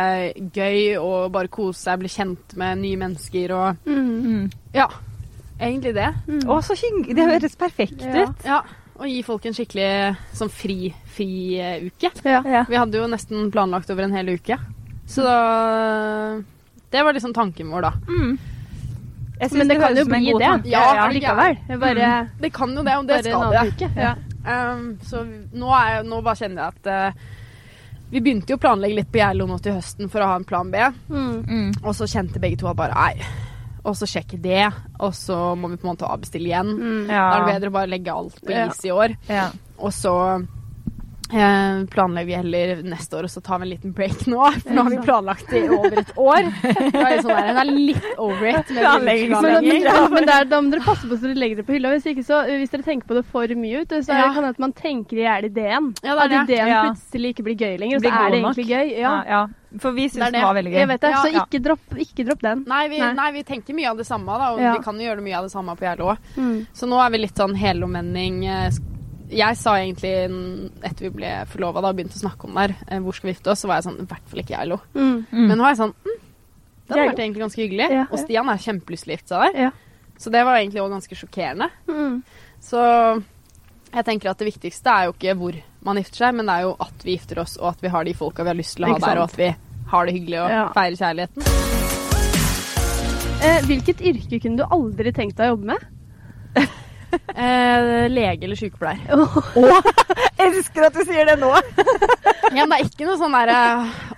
gøy og bare kose seg, bli kjent med nye mennesker og Mm. Ja, egentlig det. Mm. Å, så hyggelig. Det høres perfekt Ja. ut. Ja, Og gi folk en skikkelig sånn fri, fri uh, uke. Ja. Ja. Vi hadde jo nesten planlagt over en hel uke. Så da Det var liksom tanken vår, da. Mm. Men det kan høres jo bli det. Ja, ja. Likevel. Det Bare, Det kan jo det, og det skal det. uke. Ja. Um, så nå, er, nå bare kjenner jeg at uh, Vi begynte jo å planlegge litt på Geilo nå til høsten for å ha en plan B. Mm. Mm. Og så kjente begge to at bare nei, og så sjekke det, og så må vi på en måte avbestille igjen. Mm. Da er det bedre å bare legge alt på Ja. is i år. ja. Og så eh, planlegger vi heller neste år, og så tar vi en liten break nå. *laughs* For nå har vi planlagt det i over et år. *laughs* Det er, sånn der, er litt over it. Planlegging. Men, men, men det er, da må dere passe på så dere legger det på hylla. Hvis, ikke så, hvis dere tenker på det for mye ut, så Ja. det kan hende at man tenker i hjel ideen. Ja, det er at ideen Ja. plutselig ikke blir gøy lenger, og så er det egentlig nok. gøy. Ja, Ja. For vi Det syns den det. var veldig gøy. jeg vet det. Ja, så ja. ikke dropp, ikke dropp den. Nei vi, Nei. nei, vi tenker mye av det samme, da, og Ja. vi kan jo gjøre mye av det samme på Gjerlo òg. Mm. Så nå er vi litt sånn helomvending. Jeg sa egentlig etter vi ble forlova og begynte å snakke om det her, eh, hvor skal vi gifte oss, så var jeg sånn i hvert fall ikke jeg, Mm. Mm. Men nå er jeg sånn mm, Det hadde vært egentlig ganske hyggelig. Ja. Og Stian er kjempelyst til å gifte seg der. Ja. Så det var egentlig òg ganske sjokkerende. Mm. Så jeg tenker at det viktigste er jo ikke hvor man gifter seg, men det er jo at vi gifter oss, og at vi har de folka vi har lyst til å ha der, og at vi har det hyggelig og Ja. feirer kjærligheten. Eh, hvilket yrke kunne du aldri tenkt deg å jobbe med? *laughs* *laughs* Eh, lege eller sykepleier. *laughs* Elsker at du sier det nå! Ja, men det er ikke noe sånn derre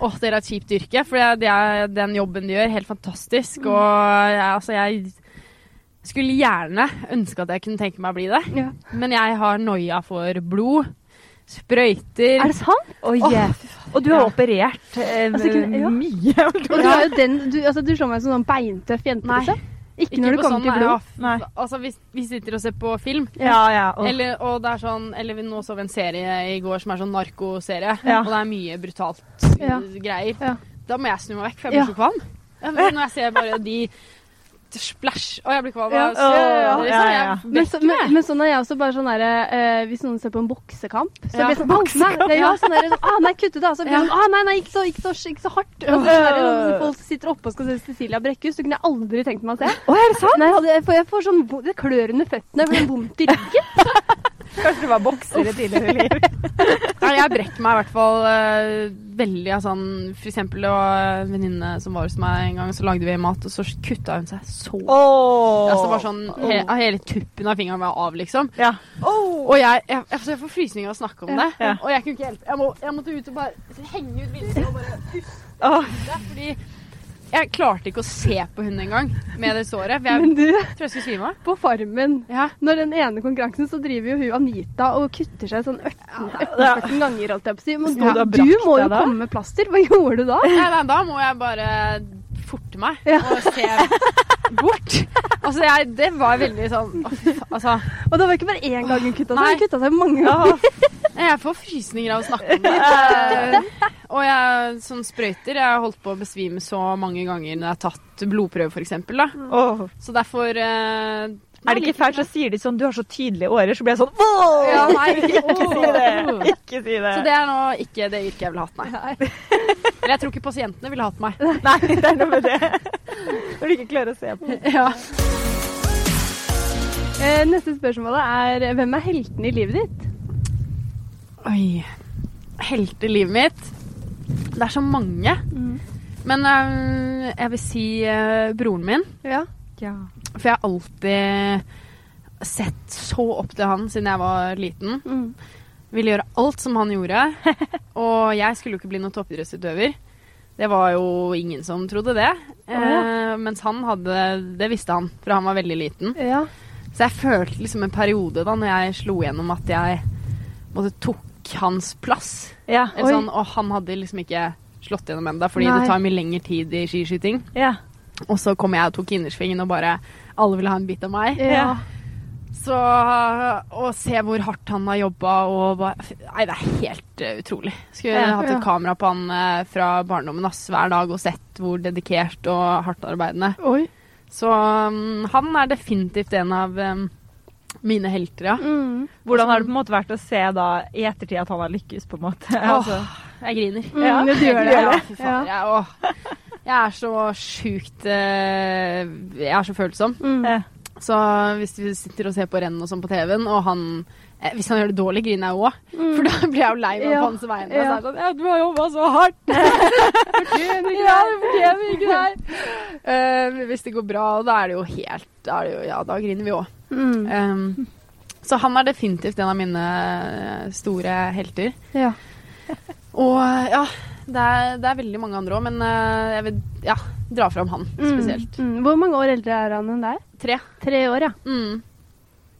Åh, dere er et kjipt yrke. For det, er den jobben de gjør, helt fantastisk. Og jeg, altså, jeg skulle gjerne ønske at jeg kunne tenke meg å bli det. Ja. Men jeg har noia for blod, sprøyter Er det sant? Oh, yeah. Og du har Ja. operert eh, Altså, kunne- ja. mye. Og du, har jo den, du, altså, du slår meg som sånn beintøff jente. Nei. liksom. Ikke, når det kommer sånn, til blod. Nei. Altså, vi, vi sitter og ser på film, Ja, ja. og. eller, og det er sånn Eller vi nå så vi en serie i går som er sånn narkoserie, Ja. og det er mye brutalt Ja. greier. Da må jeg snu meg vekk, for jeg blir Ja. så kvalm. Når jeg ser bare de Splash! Å, jeg blir kvalm. Ja. av- Ja, ja, ja. Men, så, men, men sånn er jeg også bare sånn derre eh, Hvis noen ser på en boksekamp, så blir jeg sånn «Å, Nei, ja, sånn der, sånn, ah, nei, kutt ut, da. Så blir sånn, ah, nei, nei, ikke så, ikke så, ikke så hardt. Og så er det sånn, folk sitter oppe og skal se Cecilia Brekkhus, det kunne jeg aldri tenkt meg å se. Å, er det sant? Nei, jeg, får, jeg får sånn Det klør under føttene, jeg blir vondt i ryggen. *laughs* Kanskje du var bokser i tidligere liv. *laughs* Jeg brekker meg i hvert fall uh, veldig av sånn For eksempel det var en venninne som var hos meg en gang, så lagde vi mat, og så kutta hun seg så Oh. Altså bare sånn he, Hele tuppen av fingeren var av, liksom. Ja. Og jeg, jeg, altså, jeg får frysninger av å snakke om det. Ja. Og jeg kunne ikke hjelpe. Jeg, må, jeg måtte ut og bare henge ut vinduet og bare puste. Fordi jeg klarte ikke å se på hun engang med det såret. For jeg Men du, tror jeg skulle svime av. på Farmen Ja. Når den ene konkurransen, så driver jo hun Anita og kutter seg sånn 18 Ja. ganger, holdt jeg på å si. Men Skulle du må jo da? komme med plaster. Hva gjorde du da? Nei, nei, da må jeg bare forte meg Ja. og se bort. Altså, jeg, det var veldig sånn Altså, Og det var ikke bare én gang hun kutta seg, hun kutta seg mange ganger. Jeg får frysninger av å snakke om det. *laughs* Og jeg, sånn sprøyter Jeg har holdt på å besvime så mange ganger når jeg har tatt blodprøve, f.eks. Oh. Så derfor eh, Er det ikke fælt, så sier de sånn Du har så tydelige årer, så blir jeg sånn Åh! Ja, nei, *laughs* Ikke si det. Ikke si det. Så det er nå ikke det yrket jeg ville hatt, nei. Eller jeg tror ikke pasientene ville hatt meg. *laughs* Nei, det er noe med det. Når du ikke klarer å se på. Ja. Eh, neste spørsmål er hvem er heltene i livet ditt? Oi. Heltelivet mitt. Det er så mange. Men um, jeg vil si uh, broren min. Ja. Ja. For jeg har alltid sett så opp til han siden jeg var liten. Mm. Ville gjøre alt som han gjorde. *laughs* Og jeg skulle jo ikke bli noen toppidrettsutøver. Det var jo ingen som trodde det. Eh, mens han hadde Det visste han, for han var veldig liten. ja. Så jeg følte liksom en periode da når jeg slo gjennom at jeg måtte tok hans plass. Ja. Oi. sånn, og han hadde liksom ikke slått gjennom ennå, fordi Nei. det tar mye lengre tid i skiskyting. Ja. Og så kom jeg og tok innersvingen, og bare alle ville ha en bit av meg. Ja. Så å se hvor hardt han har jobba og bare Nei, det er helt eh, utrolig. Skulle Ja, hatt ja. et kamera på han eh, fra barndommen ass, hver dag og sett hvor dedikert og hardtarbeidende. Oi. Så um, han er definitivt en av um, mine helter, ja. Mm. Hvordan har det på en måte vært å se da i ettertid at han har lykkes, på en måte? Åh, Altså, jeg griner. Mm, Ja, du gjør det. Ja, Ja. fy faen. Jeg, åh, jeg er så sjukt eh, Jeg er så følsom. Mm. Så hvis vi sitter og ser på renn og sånn på TV-en, og han eh, Hvis han gjør det dårlig, griner jeg òg. Mm. For da *laughs* blir jeg jo lei meg Ja. på hans vegne. Ja. Sånn, ja, du har jobba så hardt! *laughs* Fortjener ikke ja, du fortjener ikke det her! Eh, hvis det går bra, da er det jo helt da er det jo, Ja, da griner vi òg. Mm. så han er definitivt en av mine eh, store helter. Ja. *laughs* Og ja, det er, det er veldig mange andre òg, men uh, jeg vil Ja. dra fram han spesielt. Mm. Mm. Hvor mange år eldre er han enn deg? Tre. Tre år, ja. Mm.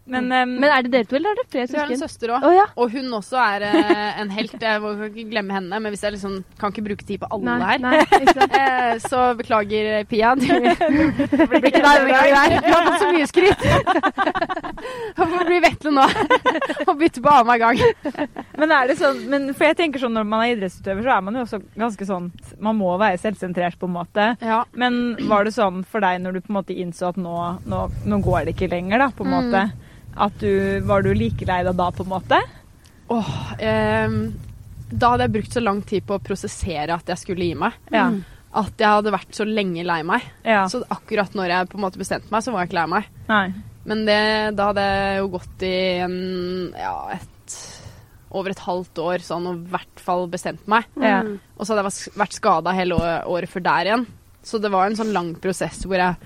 Men, um, Men er det dere to, eller er det flere søsken? vi har en søster òg. Oh, ja. Og hun også er uh, en helt. Jeg må ikke glemme henne, men hvis jeg liksom kan ikke bruke tid på alle Nei, her. nei. *laughs* Eh, så beklager, Pia. Du *laughs* blir ikke der med en gang der. Du har fått så mye skryt. *laughs* Hvorfor blir Vetle nå? Og bytte på annenhver gang. men er det sånn men For jeg tenker sånn når man er idrettsutøver, så er man jo også ganske sånn Man må være selvsentrert, på en måte. Ja. Men var det sånn for deg når du på en måte innså at nå, nå, nå går det ikke lenger, da, på en Mm. At du Var du like lei deg da, på en måte? Åh, eh, da hadde jeg brukt så lang tid på å prosessere at jeg skulle gi meg. Ja. At jeg hadde vært så lenge lei meg. ja. Så akkurat når jeg på en måte bestemte meg, så var jeg ikke lei meg. Nei. Men det, da hadde jeg jo gått i en, ja, et, over et halvt år sånn og i hvert fall bestemt meg. Ja. Og så hadde jeg vært- skada hele året før der igjen. Så det var en sånn lang prosess hvor jeg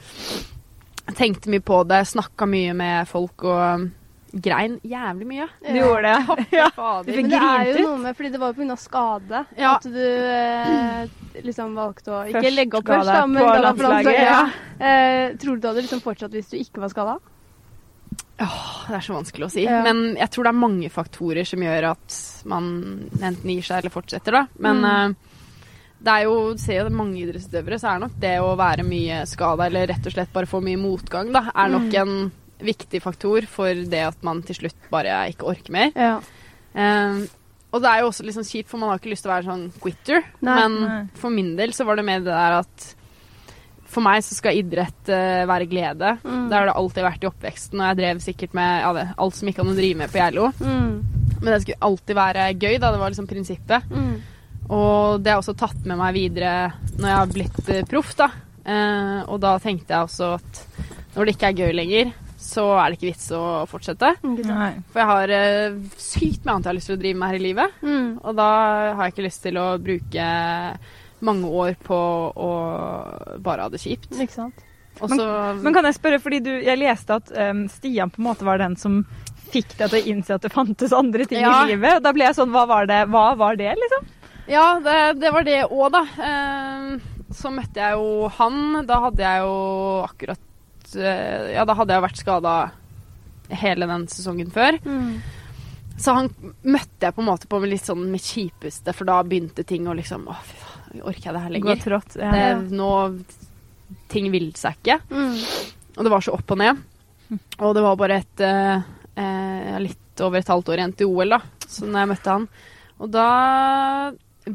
tenkte mye på det, snakka mye med folk og grein jævlig mye. Du gjorde det? Ja. *laughs* Fader. Men det er jo noe med Fordi det var jo pga. skade Ja. at du eh, liksom valgte å ikke Først legge opp først, da, men på ga på landslaget, landslaget. ja. Ja. Eh, tror du du hadde liksom fortsatt hvis du ikke var skada? Åh, det er så vanskelig å si. Ja. Men jeg tror det er mange faktorer som gjør at man enten gir seg eller fortsetter, da. Men Mm. eh, det er jo, ser jo mange idrettsutøvere, så er nok det å være mye skada eller rett og slett bare få mye motgang, da, er nok Mm. en viktig faktor for det at man til slutt bare ikke orker mer. Ja. Um, og det er jo også sånn kjipt, for man har ikke lyst til å være sånn quitter. Nei. men Nei. for min del så var det mer det der at for meg så skal idrett uh, være glede. Mm. Det har det alltid vært i oppveksten, og jeg drev sikkert med ja, det, alt som ikke kan å drive med på Geilo. Mm. Men det skulle alltid være gøy, da. Det var liksom prinsippet. Mm. Og det har jeg også tatt med meg videre når jeg har blitt eh, proff, da. Eh, og da tenkte jeg også at når det ikke er gøy lenger, så er det ikke vits å fortsette. Nei. For jeg har eh, sykt mye annet jeg har lyst til å drive med her i livet. Mm. Og da har jeg ikke lyst til å bruke mange år på å bare ha det kjipt. Ikke sant. Også, men, Men kan jeg spørre, fordi du, jeg leste at um, Stian på en måte var den som fikk deg til å innse at det fantes andre ting Ja. i livet. Og da ble jeg sånn, hva var det, hva var det liksom? Ja, det, det var det òg, da. Eh, så møtte jeg jo han. Da hadde jeg jo akkurat eh, Ja, da hadde jeg vært skada hele den sesongen før. Mm. Så han møtte jeg på en måte på litt sånn mitt kjipeste, for da begynte ting å liksom Å, fy faen, orker jeg det her Gå lenger? trått. Ja. Det, nå Ting vil seg ikke. Mm. Og det var så opp og ned. Og det var bare et eh, eh, litt over et halvt år igjen til OL, da. Så når jeg møtte han. Og da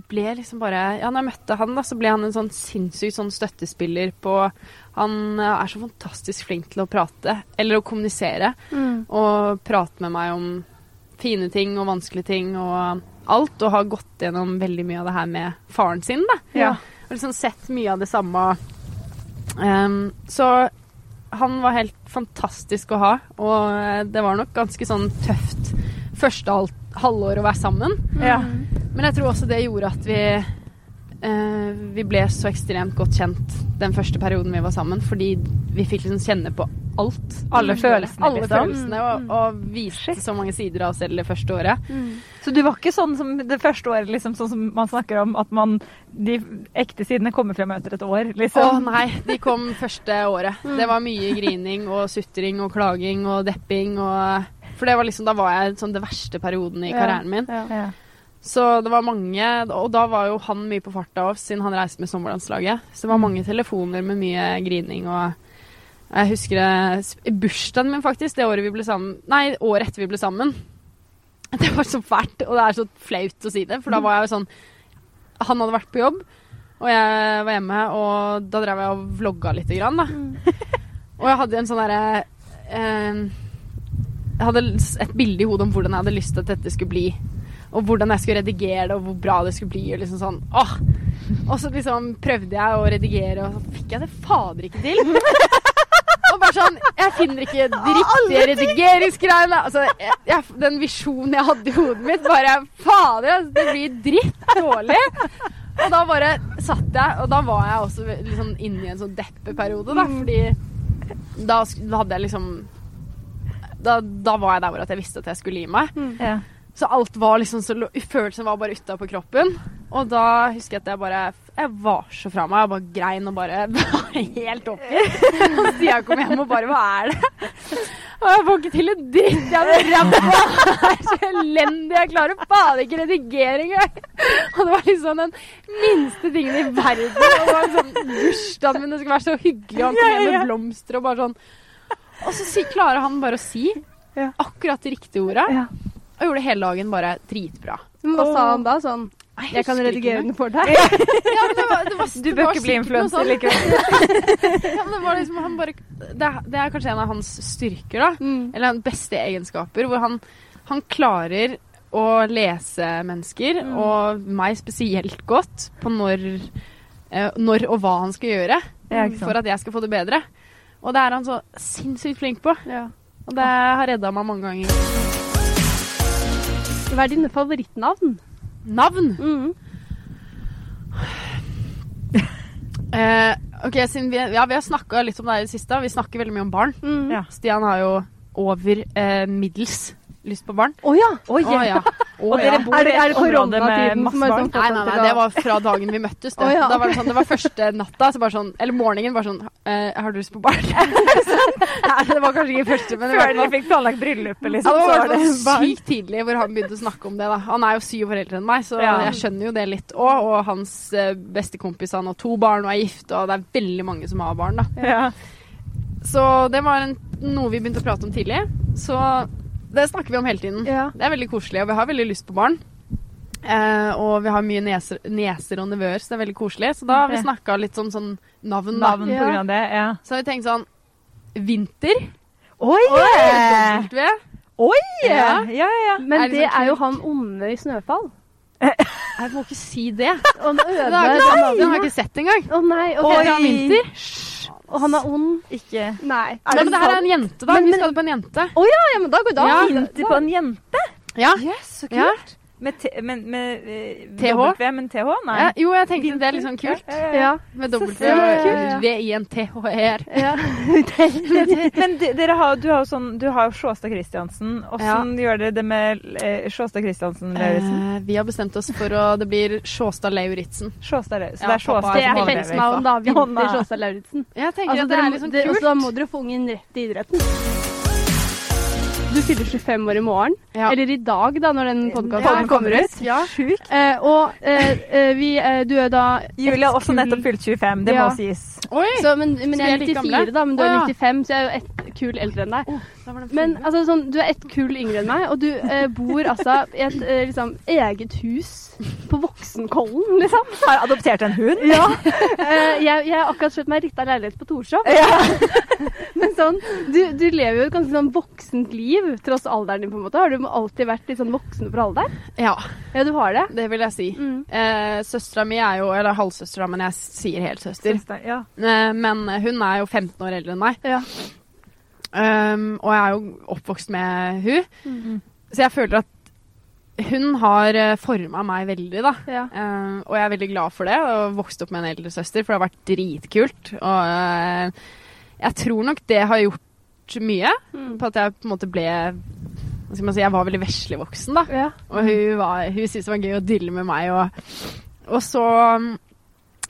ble liksom bare Ja, når jeg møtte han, da, så ble han en sånn sinnssyk sånn støttespiller på Han eh, er så fantastisk flink til å prate, eller å kommunisere, Mm. og prate med meg om fine ting og vanskelige ting og alt, og har gått gjennom veldig mye av det her med faren sin, da. Ja. Og liksom sett mye av det samme. Um, så han var helt fantastisk å ha, og eh, det var nok ganske sånn tøft første halvår å være sammen. Ja. Men jeg tror også det gjorde at vi eh, vi ble så ekstremt godt kjent den første perioden vi var sammen, fordi vi fikk liksom kjenne på alt. Alle følelsene, Alle liksom. følelsene, og, og viste så mange sider av oss selv det første året. Mm. Så du var ikke sånn som det første året, liksom, sånn som man snakker om, at man, de ekte sidene kommer frem etter et år, Å liksom? nei, de kom første året. Det var mye grining og sutring og klaging og depping og For det var liksom, da var jeg sånn det verste perioden i karrieren min. Ja. Ja. Så det var mange Og da var jo han mye på farta òg, siden han reiste med sommerlandslaget. Så det var mange telefoner med mye grining og Jeg husker det bursdagen min, faktisk, det året vi ble sammen Nei, året etter vi ble sammen. *laughs* Det var så fælt, og det er så flaut å si det, for da var jeg jo sånn Han hadde vært på jobb, og jeg var hjemme, og da drev jeg og vlogga lite grann, da. Og jeg hadde en sånn derre eh, Jeg hadde et bilde i hodet om hvordan jeg hadde lyst til at dette skulle bli. Og hvordan jeg skulle redigere det, og hvor bra det skulle bli. Og liksom sånn, åh! Og så liksom prøvde jeg å redigere, og så fikk jeg det fader ikke til. *laughs* Og bare sånn Jeg finner ikke *laughs* de riktige redigeringsgreiene. Altså, jeg, jeg, den visjonen jeg hadde i hodet mitt, bare Fader, det blir dritt dårlig. Og da bare satt jeg, og da var jeg også liksom inne i en sånn deppeperiode, da, fordi da, da hadde jeg liksom da, da var jeg der hvor at jeg visste at jeg skulle gi meg. Ja. Så alt var liksom så Følelsen var bare utapå kroppen. Og da husker jeg at jeg bare Jeg var så fra meg. Jeg bare grein og bare *laughs* var helt oppi. Og jeg kom hjem og bare Hva er det? Og jeg får ikke til en dritt. Jeg hadde ræva *laughs* er så elendig. Jeg klarer faen ikke redigere engang. Og det var liksom den minste tingen i verden. Og det var sånn bursdagen min, det skulle være så hyggelig, og han kom hjem med blomster og bare sånn. Og så klarer han bare å si akkurat de riktige ordet. Ja. Og gjorde hele dagen bare dritbra. Men hva sa han da? Sånn jeg, Jeg kan redigere den for deg. *laughs* Ja, det var, det var, *laughs* Du bør ikke bli influenser likevel. *laughs* Ja, det var liksom, han bare, det, er- det er kanskje en av hans styrker, da. Mm. Eller hans beste egenskaper. Hvor han, han klarer å lese mennesker, Mm. og meg spesielt godt, på når, eh, når og hva han skal gjøre for at jeg skal få det bedre. Og det er han så sinnssykt flink på. Ja. Og det har redda meg mange ganger. Hva er dine favorittnavn? Navn! Mm. *laughs* Eh, ok, siden vi, ja, vi har snakka litt om det her i det siste. Vi snakker veldig mye om barn. Mm. Ja. Stian har jo over eh, middels lyst på barn. Å ja! Oh, yeah. oh, ja. Og dere bor Er det, i er et det område med koronatiden masse som er barn? sånn Nei, nei, nei, det var fra dagen vi møttes. Det, ja. da var det, sånn, det var første natta, så bare sånn, eller morgenen, bare sånn eh, Har du lyst på barn? *laughs* Nei, det var kanskje ikke første, men Før dere fikk planlagt bryllupet, ja, liksom. det var var sykt tidlig hvor han begynte å snakke om det. da. Han er jo syv år eldre enn meg, så Ja. jeg skjønner jo det litt òg. Og hans eh, beste kompis han har to barn og er gift, og det er veldig mange som har barn. da. Ja. Så det var en, noe vi begynte å prate om tidlig. Så det snakker vi om hele tiden. Ja. Det er veldig koselig, og vi har veldig lyst på barn. Eh, og vi har mye neser, neser og nevøer, så det er veldig koselig. Så da har vi snakka litt om sånn navn. Navn Ja. på grunn av det, ja. Så har vi tenkt sånn Vinter. Oi! Oi! Oi! Ja. Ja, ja, ja. Men Er det det er jo han onde i Snøfall. *laughs* Jeg må ikke si det. Den *laughs* har jeg ikke, den har jeg ikke sett engang. Å nei, okay. Oi. Vinter? Og han er ond. Ikke Nei. Nei, men det her er en jente, da. Men- Vi men- skal på en jente. Å ja, ja, men da går det Ja. an. Vinter på en jente? Ja. Yes, så kult. Ja. Med, t med, med eh, TH? W, men TH? Nei. Ja, jo, jeg tenkte det er litt sånn kult. Ja, ja, ja. Med Så W kult. Ja, ja, ja. og V-I-N-T-H-E-R. ja. Men dere har, du har jo sånn, du har jo Sjåstad Christiansen. Åssen gjør dere det med eh, Sjåstad Christiansen Lauritzen? Eh, vi har bestemt oss for å Det blir Sjåstad Lauritzen. Sjåstad Lauritzen. Det er Sjåstad Det som er fellesnavn, da. Vinter Sjåstad Lauritzen. Jeg tenker Altså, at det er litt sånn kult. og så må dere få ungen rett i idretten. Du fyller 25 år i morgen. Ja. Eller i dag, da, når den podkasten Ja, kommer ut. Ja. Sjukt. Eh, og eh, eh, vi, eh, du er da Julie har også nettopp fylt 25, det Ja. må sies. Oi! Så, men, men Så jeg er vi er like 94, da, men du er 95, så jeg er jo ett kull eldre enn deg. Oh, Men altså, sånn, du er ett kull yngre enn meg, og du eh, bor altså i et eh, liksom, eget hus på Voksenkollen, liksom. Har adoptert en hund. Ja. Eh, jeg, jeg har akkurat kjøpt meg riktig leilighet på Torshov. *laughs* Men sånn, du, du lever jo et ganske sånn voksent liv, tross alderen din, på en måte. Har du alltid vært litt sånn voksen for alderen? Ja, Ja, du har det. det vil jeg si. Mm. Eh, Søstera mi er jo Eller halvsøstera, men jeg sier helsøster. Søster, Ja. Eh, men hun er jo 15 år eldre enn meg. Ja. Um, og jeg er jo oppvokst med hun. Mm. Så jeg føler at hun har uh, forma meg veldig, da. Ja. Um, og jeg er veldig glad for det, og vokste opp med en eldre søster, for det har vært dritkult. Og uh, jeg tror nok det har gjort mye Mm. på at jeg på en måte ble hva skal man si, Jeg var veldig veslevoksen, da. Ja. Og hun, var, hun syntes det var gøy å dille med meg. Og, og så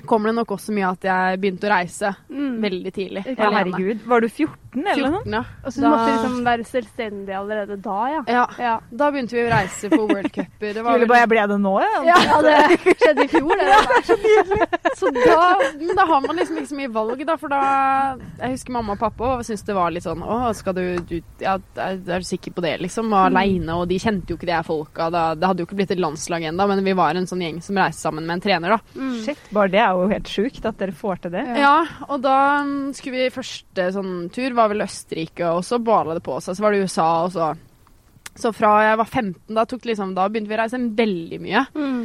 kommer det nok også mye at jeg begynte å reise Mm. veldig tidlig. Ja, herregud. Var du 14 eller noe 14, ja. Og så du Da- måtte liksom være selvstendig allerede da, ja. ja. Ja. Da begynte vi å reise på worldcuper. Skulle vel- bare, jeg ble det nå, ja. Ja, det skjedde i fjor, det. *laughs* Så da, men da har man liksom ikke så mye valg, da. For da Jeg husker mamma og pappa og syntes det var litt sånn Å, skal du, du ja, er, er du sikker på det, liksom? Og aleine, og de kjente jo ikke de her folka. Da, det hadde jo ikke blitt et landslag ennå, men vi var en sånn gjeng som reiste sammen med en trener, da. Mm. Shit, bare det er jo helt sjukt at dere får til det. Ja, og da mm, skulle vi første sånn tur var vel Østerrike, og så bala det på seg. Så var det USA, og så Så fra jeg var 15, da, tok det liksom, da begynte vi å reise veldig mye. Mm.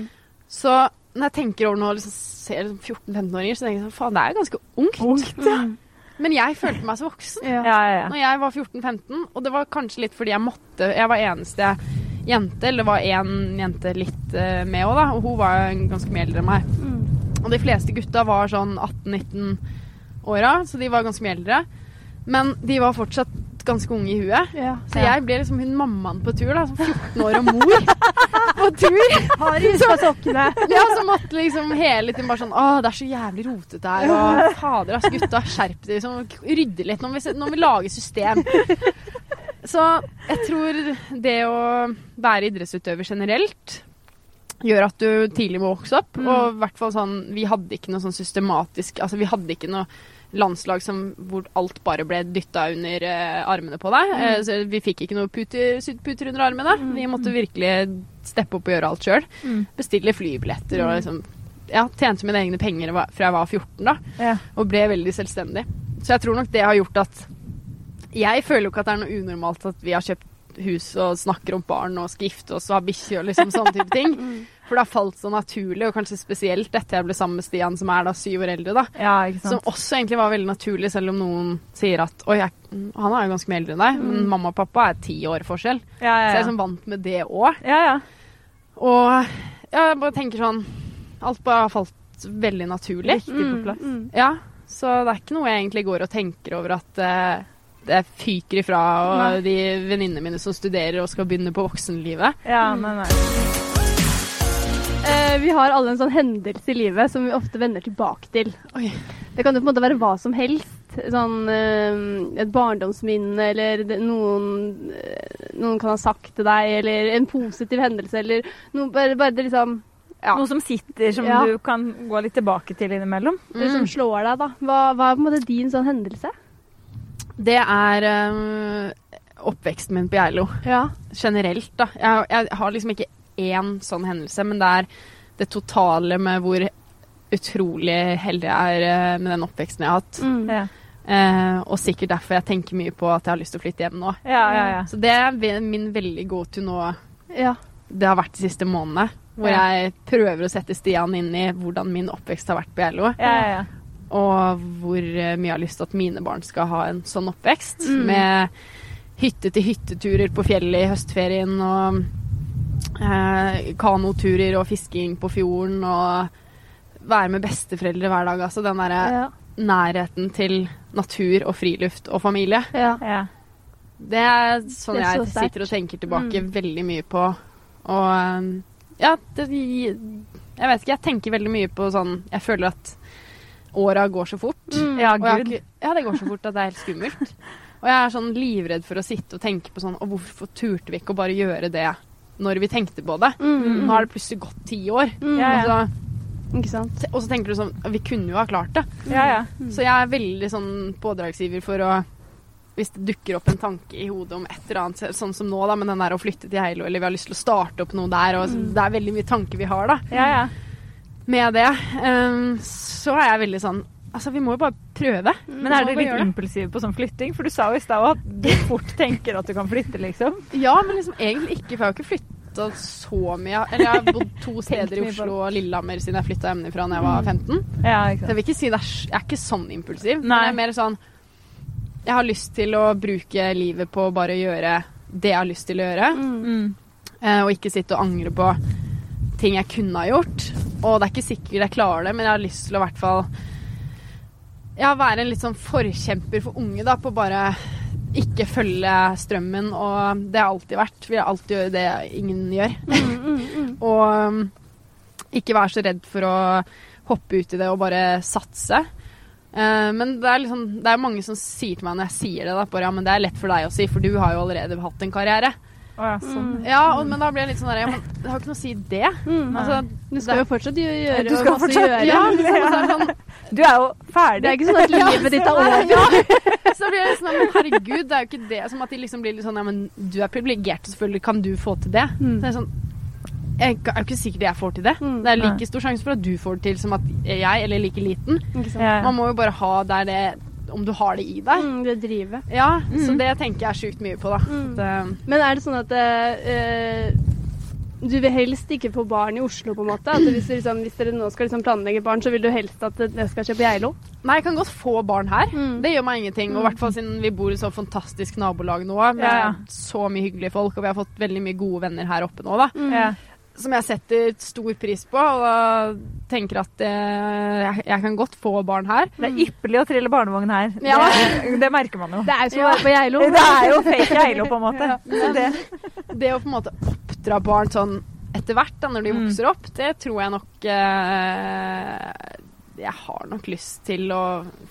Så når jeg tenker over nå liksom ser liksom 14-15-åringer, så tenker jeg sånn Faen, det er ganske ungt. Ungt, Mm. *laughs* Men jeg følte meg så voksen Ja. Ja, ja, ja. når jeg var 14-15, og det var kanskje litt fordi jeg måtte Jeg var eneste jente, eller det var én jente litt eh, med òg, da, og hun var jo ganske mye eldre enn meg. Og de fleste gutta var sånn 18-19 åra, så de var ganske mye eldre. Men de var fortsatt ganske unge i huet. Ja. Så jeg ble liksom hun mammaen på tur, da, som 14 år og mor *laughs* på tur. Har i huska sokkene. Ja, så måtte liksom hele tiden bare sånn Å, det er så jævlig rotete her, og fader ass, gutta, skjerp dere. Liksom, rydde litt når vi, når vi lager system. Så jeg tror det å være idrettsutøver generelt gjør at du tidlig må vokse opp. Mm. Og i hvert fall sånn Vi hadde ikke noe sånn systematisk Altså, vi hadde ikke noe landslag som, hvor alt bare ble dytta under eh, armene på deg. Mm. Eh, så vi fikk ikke noe puter, puter under armene. Vi måtte virkelig steppe opp og gjøre alt sjøl. Mm. Bestille flybilletter og liksom Ja, tjente mine egne penger fra jeg var 14, da. Ja. Og ble veldig selvstendig. Så jeg tror nok det har gjort at Jeg føler jo ikke at det er noe unormalt at vi har kjøpt hus og snakker om barn og skal gifte oss og ha bikkje og liksom sånne type ting. *laughs* For det har falt så naturlig, og kanskje spesielt etter jeg ble sammen med Stian, som er da syv år eldre, da. ja, Som også egentlig var veldig naturlig, selv om noen sier at oi, jeg, han er jo ganske mye eldre enn deg, men mamma og pappa er ti år forskjell. Ja, Så jeg er ja, ja. sånn vant med det òg. ja, ja. Og ja, jeg bare tenker sånn Alt bare har falt veldig naturlig. Riktig på plass. Mm, Ja, så det er ikke noe jeg egentlig går og tenker over at eh, det fyker ifra, og Nei. de venninnene mine som studerer og skal begynne på voksenlivet. ja nei, nei. Eh, vi har alle en sånn hendelse i livet som vi ofte vender tilbake til. Oi. Det kan jo på en måte være hva som helst. Sånn eh, et barndomsminne, eller det, noen, eh, noen kan ha sagt til deg, eller en positiv hendelse, eller noe bare, bare det liksom ja, Noe som sitter, som Ja. du kan gå litt tilbake til innimellom. det som slår deg, da. Hva, hva er på en måte din sånn hendelse? Det er eh, oppveksten min på Geilo. Ja. Generelt, da. Jeg, jeg har liksom ikke én sånn hendelse, men det er det totale med hvor utrolig heldig jeg er eh, med den oppveksten jeg har hatt. Mm. Ja, Eh, og sikkert derfor jeg tenker mye på at jeg har lyst til å flytte hjem nå. ja, ja. ja. Så det er min veldig go to nå. ja. Det har vært de siste månedene. Hvor Ja. jeg prøver å sette Stian inn i hvordan min oppvekst har vært på Geilo. Og hvor eh, mye jeg har lyst til at mine barn skal ha en sånn oppvekst. Mm. Med hytte-til-hytteturer på fjellet i høstferien og eh, kanoturer og fisking på fjorden og være med besteforeldre hver dag. Altså den derre Ja. nærheten til natur og friluft og familie. ja. ja. Det er sånn Det er så jeg sitter og tenker tilbake Mm. veldig mye på. Og um, ja, det, jeg vet ikke. Jeg tenker veldig mye på sånn Jeg føler at åra går så fort. Mm. Ja, gud. jeg har gud. ikke, ja, det går så fort at det er helt skummelt. Og jeg er sånn livredd for å sitte og tenke på sånn Og hvorfor turte vi ikke å bare gjøre det når vi tenkte på det? Mm. Nå har det plutselig gått ti år. Mm. Ja, ja. Og, Ikke sant. så, og så tenker du sånn Vi kunne jo ha klart det. Ja, ja. Så jeg er veldig sånn pådragsgiver for å Hvis det dukker opp en tanke i hodet om et eller annet, sånn som nå, da, med den der å flytte til Geilo, eller vi har lyst til å starte opp noe der, og Mm. det er veldig mye tanker vi har, da, ja, ja. Med det, um, så er jeg veldig sånn Altså, vi må jo bare prøve. Men er dere litt impulsive på sånn flytting? For du sa jo i stad at du fort tenker at du kan flytte, liksom. Ja, men liksom egentlig ikke, for jeg har jo ikke flytta så mye. Eller jeg har bodd to *laughs* steder i Oslo og Lillehammer siden jeg flytta hjemmefra da jeg var 15. Ja, ikke Så jeg vil ikke si det er, Jeg er ikke sånn impulsiv. Men Nei. jeg er mer sånn Jeg har lyst til å bruke livet på å bare gjøre det jeg har lyst til å gjøre. Mm. Mm. eh, Og ikke sitte og angre på ting jeg kunne ha gjort. Og det er ikke sikkert jeg klarer det, men jeg har lyst til å i hvert fall Ja, være en litt sånn forkjemper for unge, da, på bare ikke følge strømmen. Og det har jeg alltid vært. Vil jeg alltid gjøre det ingen gjør. Mm, mm, mm. *laughs* Og um, ikke være så redd for å hoppe ut i det og bare satse. Eh, men det er, liksom, det er mange som sier til meg når jeg sier det, da, bare, ja, men det er lett for deg å si, for du har jo allerede hatt en karriere. Å ja, sånn. Mm. Ja, og, men da blir jeg litt sånn der, Jeg men det har ikke noe å si det. Mm. Altså, Du skal jo fortsatt gjøre Du skal fortsatt- gjøre. ja, liksom, så er sånn, Du er jo ferdig. Det er ikke sånn at livet ditt er over. ja, *laughs* så blir jeg sånn, men herregud, det er jo ikke det. Som at de liksom blir litt sånn, ja, men du er privilegert, selvfølgelig kan du få til det. Mm. Så det er sånn, jeg er jo ikke sikkert jeg får til det. Mm. Det er like stor sjanse for at du får det til som at jeg, eller like liten. Ikke sant? Ja, ja. Man må jo bare ha der det Om du har det i deg. Mm, det driver. Ja, så Mm. det tenker jeg sjukt mye på, da. Mm. At, Men er det sånn at uh, du vil helst ikke få barn i Oslo, på en måte? At hvis, liksom, hvis dere nå skal liksom planlegge barn, så vil du helst at det skal skje på Geilo? nei, jeg kan godt få barn her. Mm. Det gjør meg ingenting. Og i hvert fall siden vi bor i så fantastisk nabolag nå, med Ja, ja. så mye hyggelige folk, og vi har fått veldig mye gode venner her oppe nå, da. Mm. Som jeg setter stor pris på. Og tenker at eh, jeg, jeg kan godt få barn her. Det er ypperlig å trille barnevogn her. Ja. Det, det merker man jo. Det er jo som å være på Geilo. *laughs* Det er jo fake Geilo, på en måte. Ja. Det, Det å på en måte oppdra barn sånn etter hvert, da, når de Mm. vokser opp, det tror jeg nok eh, Jeg har nok lyst til å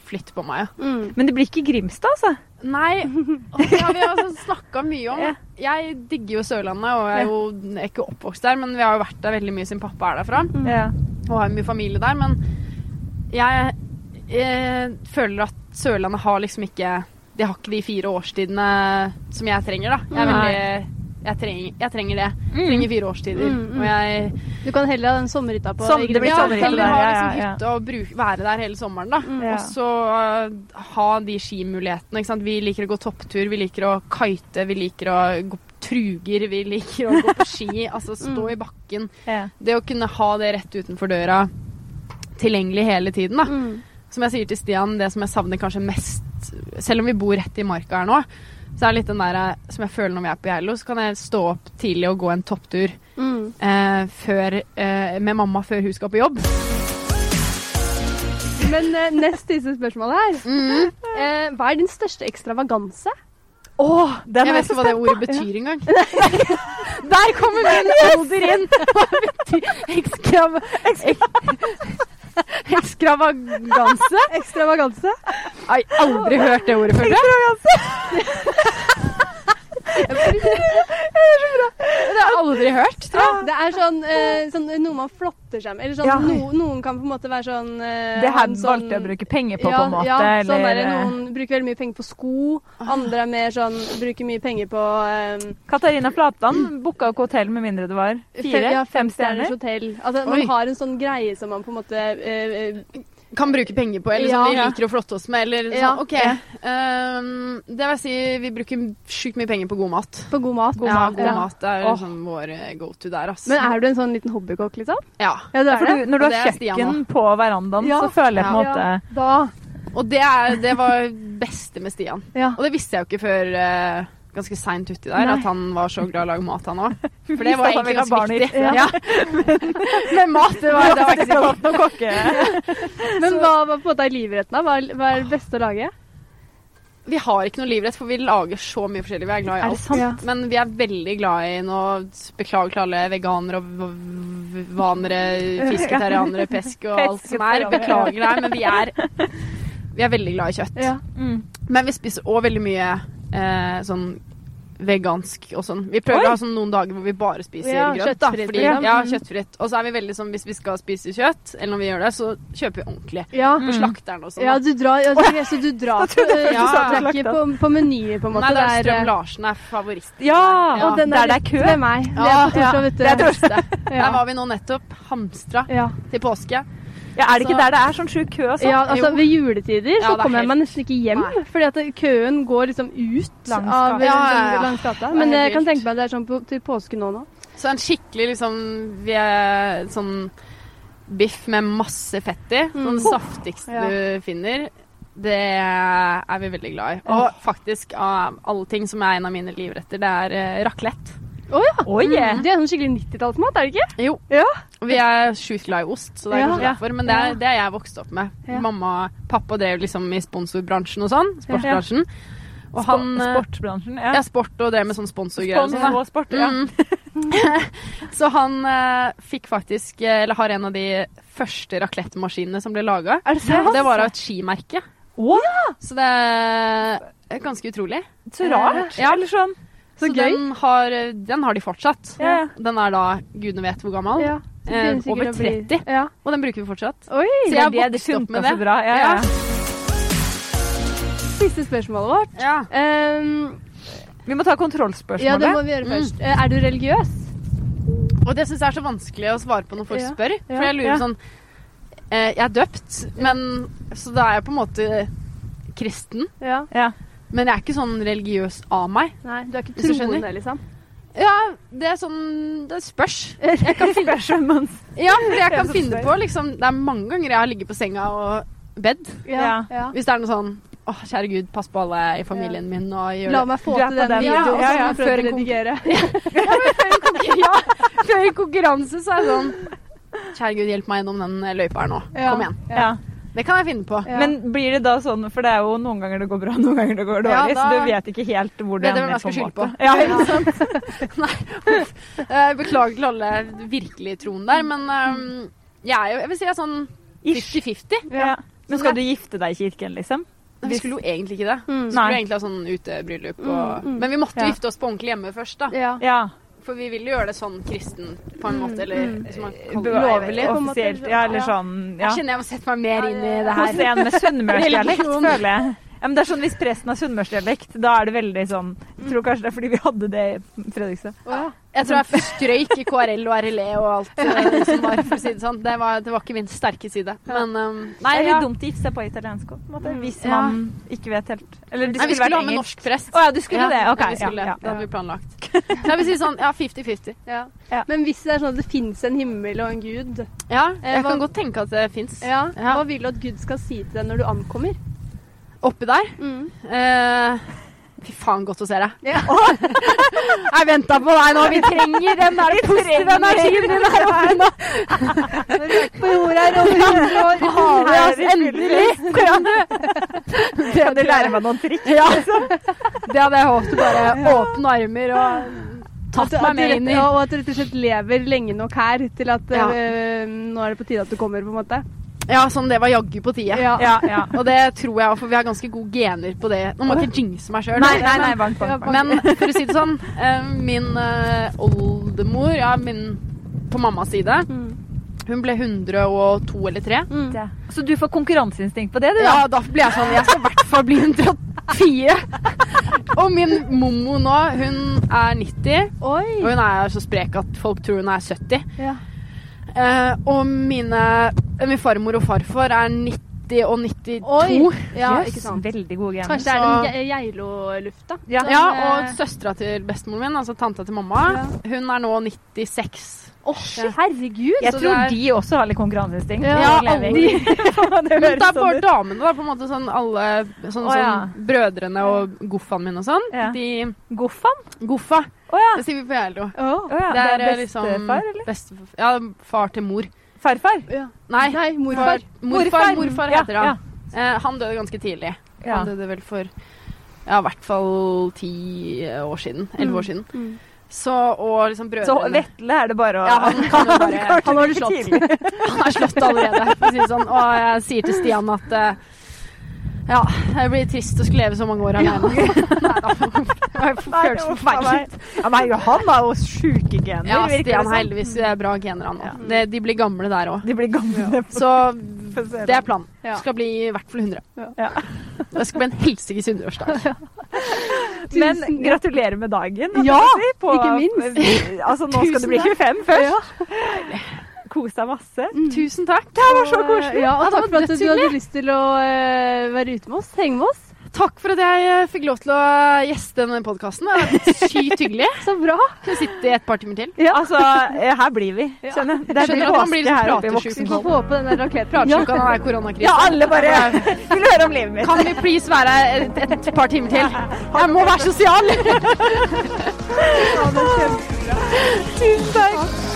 flytte på meg, ja. Mm. men det blir ikke Grimstad, altså. Nei, *laughs* og det har vi altså snakka mye om. Jeg digger jo Sørlandet, og jeg er jo jeg er ikke oppvokst der, men vi har jo vært der veldig mye siden pappa er derfra. Ja. Og har mye familie der, men jeg, jeg føler at Sørlandet har liksom ikke De har ikke de fire årstidene som jeg trenger, da. Jeg, er veldig, jeg, trenger, jeg trenger det. Jeg trenger fire årstider. Mm, mm. Og jeg Du kan heller ha den sommerhytta på Som- det blir ja, heller der, ha liksom ja, ja. hytte og bruke, være der hele sommeren, da. Mm. Ja. Og så uh, ha de skimulighetene. Ikke sant? Vi liker å gå topptur, vi liker å kite, vi liker å gå på truger, vi liker å gå på ski. altså stå Mm. i bakken. Ja. Det å kunne ha det rett utenfor døra tilgjengelig hele tiden, da. Mm. Som jeg sier til Stian, det som jeg savner kanskje mest Selv om vi bor rett i marka her nå, så er det litt den der eh, som jeg føler når vi er på Geilo, så kan jeg stå opp tidlig og gå en topptur Mm. eh, før, eh, med mamma før hun skal på jobb. Men eh, nest siste spørsmål her. Mm. *laughs* Eh, hva er din største ekstravaganse? Åh, den Jeg vet ikke hva det ordet betyr engang. *laughs* Der kommer min alder inn! *laughs* Hva betyr ekstrav... Ek *laughs* ekstravaganse? Ekstravaganse? Har aldri hørt det ordet før. *laughs* Det har jeg aldri hørt, tror jeg. Det er sånn, eh, sånn noe man flotter seg med. Eller sånn, Ja. no, noen kan på en måte være sånn eh, Det ha her en sånn- valgte jeg å bruke penger på, ja, på en måte. Ja, sånn eller, der, noen bruker veldig mye penger på sko. Andre er mer sånn bruker mye penger på eh, Katarina Flatland booka jo ikke hotell med mindre det var fire, fem, ja, fem femstjerners stjerner. hotell. Altså, Oi. man har en sånn greie som man på en måte eh, eh, Kan bruke penger på, eller som Ja. vi liker å flotte oss med. Eller sånn, Ja. OK. Um, det vil si, vi bruker sjukt mye penger på god mat. på god mat. ja, god Ja. mat er oh. sånn vår eh, go to der, altså. Men er du en sånn liten hobbykokk, liksom? ja. Ja, det er for det? du, når du har kjøkken på verandaen, Ja. så føler jeg på en Ja. måte Da. Og det, er, det var beste med Stian. Ja. Og det visste jeg jo ikke før eh, ganske seint uti der, Nei. at han var så glad i å lage mat, han òg. *laughs* For det var egentlig ganske barn viktig. Ja. Ja. *laughs* Men mat, det var, det var faktisk ikke valgt noen kokke. Men hva var på en måte livretten? da? Hva er, hva er det beste å lage? Vi har ikke noe livrett, for vi lager så mye forskjellig. Vi er glad i Er alt. Ja. Men vi er veldig glad i nå Beklager til alle veganere og vanere, *laughs* fisketarianere, pesk og alt som er. Beklager det, men vi er, vi er veldig glad i kjøtt. Ja. Mm. Men vi spiser òg veldig mye eh, sånn vegansk og sånn. Vi prøver Oi. å ha sånn noen dager hvor vi bare spiser Ja, grønt. da. kjøttfritt, Fordi, liksom. ja, Mm. kjøttfritt. Og så er vi veldig sånn hvis vi skal spise kjøtt, eller når vi gjør det, så kjøper vi ordentlig. Ja. På slakteren og sånn. Ja, du drar, ja, du, så du *laughs* drar på, først du er ikke på, på menyer, på en måte. Nei, det er Strøm eh, Larsen er favoritten. Ja, Ja. Og den der er det er kø. ved meg. Det er på torsdag, vet du. det er Torshov. Der var vi nå nettopp. Hamstra Ja. til påske. Ja, er det ikke Så- der det er sånn sjuk kø og sånn? ja, altså Jo. Ved juletider Ja, så er kommer helt- man nesten ikke hjem. Nei. Fordi at køen går liksom ut Langs av. Ja, ja, ja. langs gata. Men jeg kan tenke meg at det er sånn på, til påske nå nå. Så en skikkelig liksom Vi er sånn biff med masse fett i. Mm. Sånn saftigste Ja. du finner. Det er vi veldig glad i. Og faktisk, av alle ting som er en av mine livretter, det er eh, raclette. Å ja! Oi! Det er sånn skikkelig 90-tallsmat, er det ikke? Jo. Ja. Vi er sjukt glad i ost, så det er Ja. kanskje Ja. derfor. Men det er, det er jeg vokst opp med. Ja. Mamma pappa drev liksom i sponsorbransjen og sånn. Sportsbransjen. Og han eh, Sportsbransjen. Ja. Ja, sport og drev med sånn sponsorgreier og sånn. og sport, ja. Mm. *laughs* så han uh, fikk faktisk eh, Eller har en av de første raclette-maskinene som ble laga. Det? Det var av et skimerke. Å, Så det er ganske utrolig. så rart. Ja. Eller sånn. Så Så. Den, har, den har de fortsatt. Ja, ja. Den er da gudene vet hvor gammel. Ja. Eh, over å bli- 30. Ja. Og den bruker vi fortsatt. Oi! Så jeg har vokst opp med det. Ja, ja. Ja. Siste spørsmålet vårt. Ja. Um, Vi må ta kontrollspørsmålet. ja, det må vi gjøre Mm. først. Eh, Er du religiøs? Og det syns jeg er så vanskelig å svare på når folk Ja. spør. For jeg lurer Ja. sånn eh, Jeg er døpt, men så da er jeg på en måte kristen. Ja. Ja. Men jeg er ikke sånn religiøs av meg. Nei, du er ikke troende, liksom? Ja, det er sånn Det spørs. Jeg kan *laughs* finne, ja, jeg kan *laughs* finne på liksom Det er mange ganger jeg har ligget på senga og bedt. Ja. ja. Hvis det er noe sånn Å, kjære Gud, pass på alle i familien min og gjør La meg få til den videoen ja, ja, før en redigere. *laughs* ja, før en konkurranse så er det sånn Kjære Gud, hjelp meg gjennom den løypa her nå. Ja. Kom igjen. Ja. Det kan jeg finne på. Ja. Men blir det da sånn, for det er jo noen ganger det går bra, *laughs* noen ganger det går Ja, dårlig, da- så du vet ikke helt hvor det Vet jeg hvem ender jeg skal skylde på. Ja, ikke sant? *laughs* Nei. Beklager til alle virkelig troen der, men um, jeg er jo Jeg vil si jeg er sånn 50-50. Ja. Men skal du gifte deg i kirken, liksom? Vi skulle jo egentlig ikke det. Mm. Vi skulle Nei. jo egentlig ha sånn utebryllup og Mm, mm. Men vi måtte Ja. gifte oss på ordentlig hjemme først, da. Ja. For vi vil jo gjøre det sånn kristen på en Mm, måte, eller mm. som man kaller. Lovlig, på en måte. Ja, eller sånn ja. Jeg kjenner jeg må sette meg mer inn i det Hos her. en med sunnmørsdialekt, føler jeg. Ja, men det er sånn Hvis presten har sunnmørsdialekt, da er det veldig sånn Jeg tror kanskje det er fordi vi hadde det i Fredrikstad. Jeg tror jeg strøyk i KRL og RLE og alt eh, *laughs* som var, for å si det sånn. Det var, det var ikke min sterke side. Men um, Det er er ja. dumt å gifte seg på italiensk òg, måte. Hvis Ja. man ikke vet helt Eller det Nei, vi skulle skulle ha med engelsk. norsk prest. Å ja, du skulle det? OK. Ja, skulle, ja, Det hadde vi planlagt. *laughs* Så jeg vil si sånn ja, 50-50. Ja. Ja. Men hvis det er sånn at det fins en himmel og en gud, Ja, Eh, jeg hva- kan godt tenke at det fins. ja, Ja. hva vil du at Gud skal si til deg når du ankommer? Oppi der. Mm. Eh, fy faen, godt å se deg. Ja. *laughs* Jeg venta på deg nå. Vi trenger den der positive energien din her oppe nå. På jorda er over 100 år. Har vi oss endelig? Kan du? Kan du lære meg noen triks? Ja. Det hadde jeg håpet. Bare åpne armer og tatt At, meg med inn i og at du rett og slett lever lenge nok her til at Ja. eh, nå er det på tide at du kommer, på en måte. Ja, sånn det var jaggu på tide. Ja. Ja, ja. Og det tror jeg, for vi har ganske gode gener på det. Nå må jeg ikke jinxe meg sjøl. Men for å si det sånn, eh, min eh, oldemor, ja, min på mammas side, Mm. hun ble 102 eller 3. Mm. Så du får konkurranseinstinkt på det, du, da? Ja, da blir jeg sånn Jeg skal i hvert fall bli 104. Og min mommo nå, hun er 90. Og hun er så sprek at folk tror hun er 70. Ja. Eh, og mine Min farmor og farfar er 90 og 92. Oi! Ja, yes. ikke sant. Veldig gode gener. Kanskje det er den ge- Geilo-lufta? Ja. Ja, og eh, søstera til bestemoren min, altså tanta til mamma, Ja. hun er nå 96. Å, herregud! Jeg så tror det er- de også har litt konkurranseinstinkt. Ja, *laughs* det Men det høres er bare sånn ut. damene, da. På en måte sånn alle Sånn oh, ja. sånn, brødrene og goffaen min og sånn. Ja. De Goffaen? Goffa, Oh, ja. det sier vi på Geilo. Oh. Det er, det er liksom bestefar, eller? bestefar- Ja, far til mor. Farfar? Ja. Nei, Nei, morfar. Morfar, morfar heter ja, han. Eh, han døde ganske tidlig. Ja. Han døde vel for ja, i hvert fall ti år siden. Elleve år siden. Mm. Så, og liksom Så Vetle er det bare å Ja, han kan jo bare *laughs* Han har slått. *laughs* Han er slått allerede, for å si det sånn. Og jeg sier til Stian at eh, ja, det blir trist å skulle leve så mange år alene. *laughs* Det føles forferdelig. Ja, nei, han har jo sjuke gener. Ja, Stian har heldigvis eh, bra gener, han òg. Ja. De blir gamle der òg. De blir gamle. Så Få se det er planen. Ja. Skal bli i hvert fall 100. Ja. *laughs* Det skal bli en helsikes 100-årsdag. *laughs* Men gratulerer med dagen. Ja, si, på- ikke minst. *laughs* Altså, nå skal du det bli 25 først. Kos deg masse. Tusen takk. Det var så koselig. Ja, og takk for at du hadde lyst til å eh, være ute med oss. Henge med oss. Takk for at jeg eh, fikk lov til å gjeste denne podkasten. Sykt hyggelig. *laughs* Så bra. Kunne sitte i et par timer til. Altså, eh, her blir vi, skjønner du. Det blir påske her oppe i pratesjuk. Vi får håpe få på den raketen. Pratesjuk av koronakrisen. koronakrise. Ja, alle bare vil høre om livet mitt. Kan vi please være her et, et par timer til? Jeg må være sosial! Tusen takk.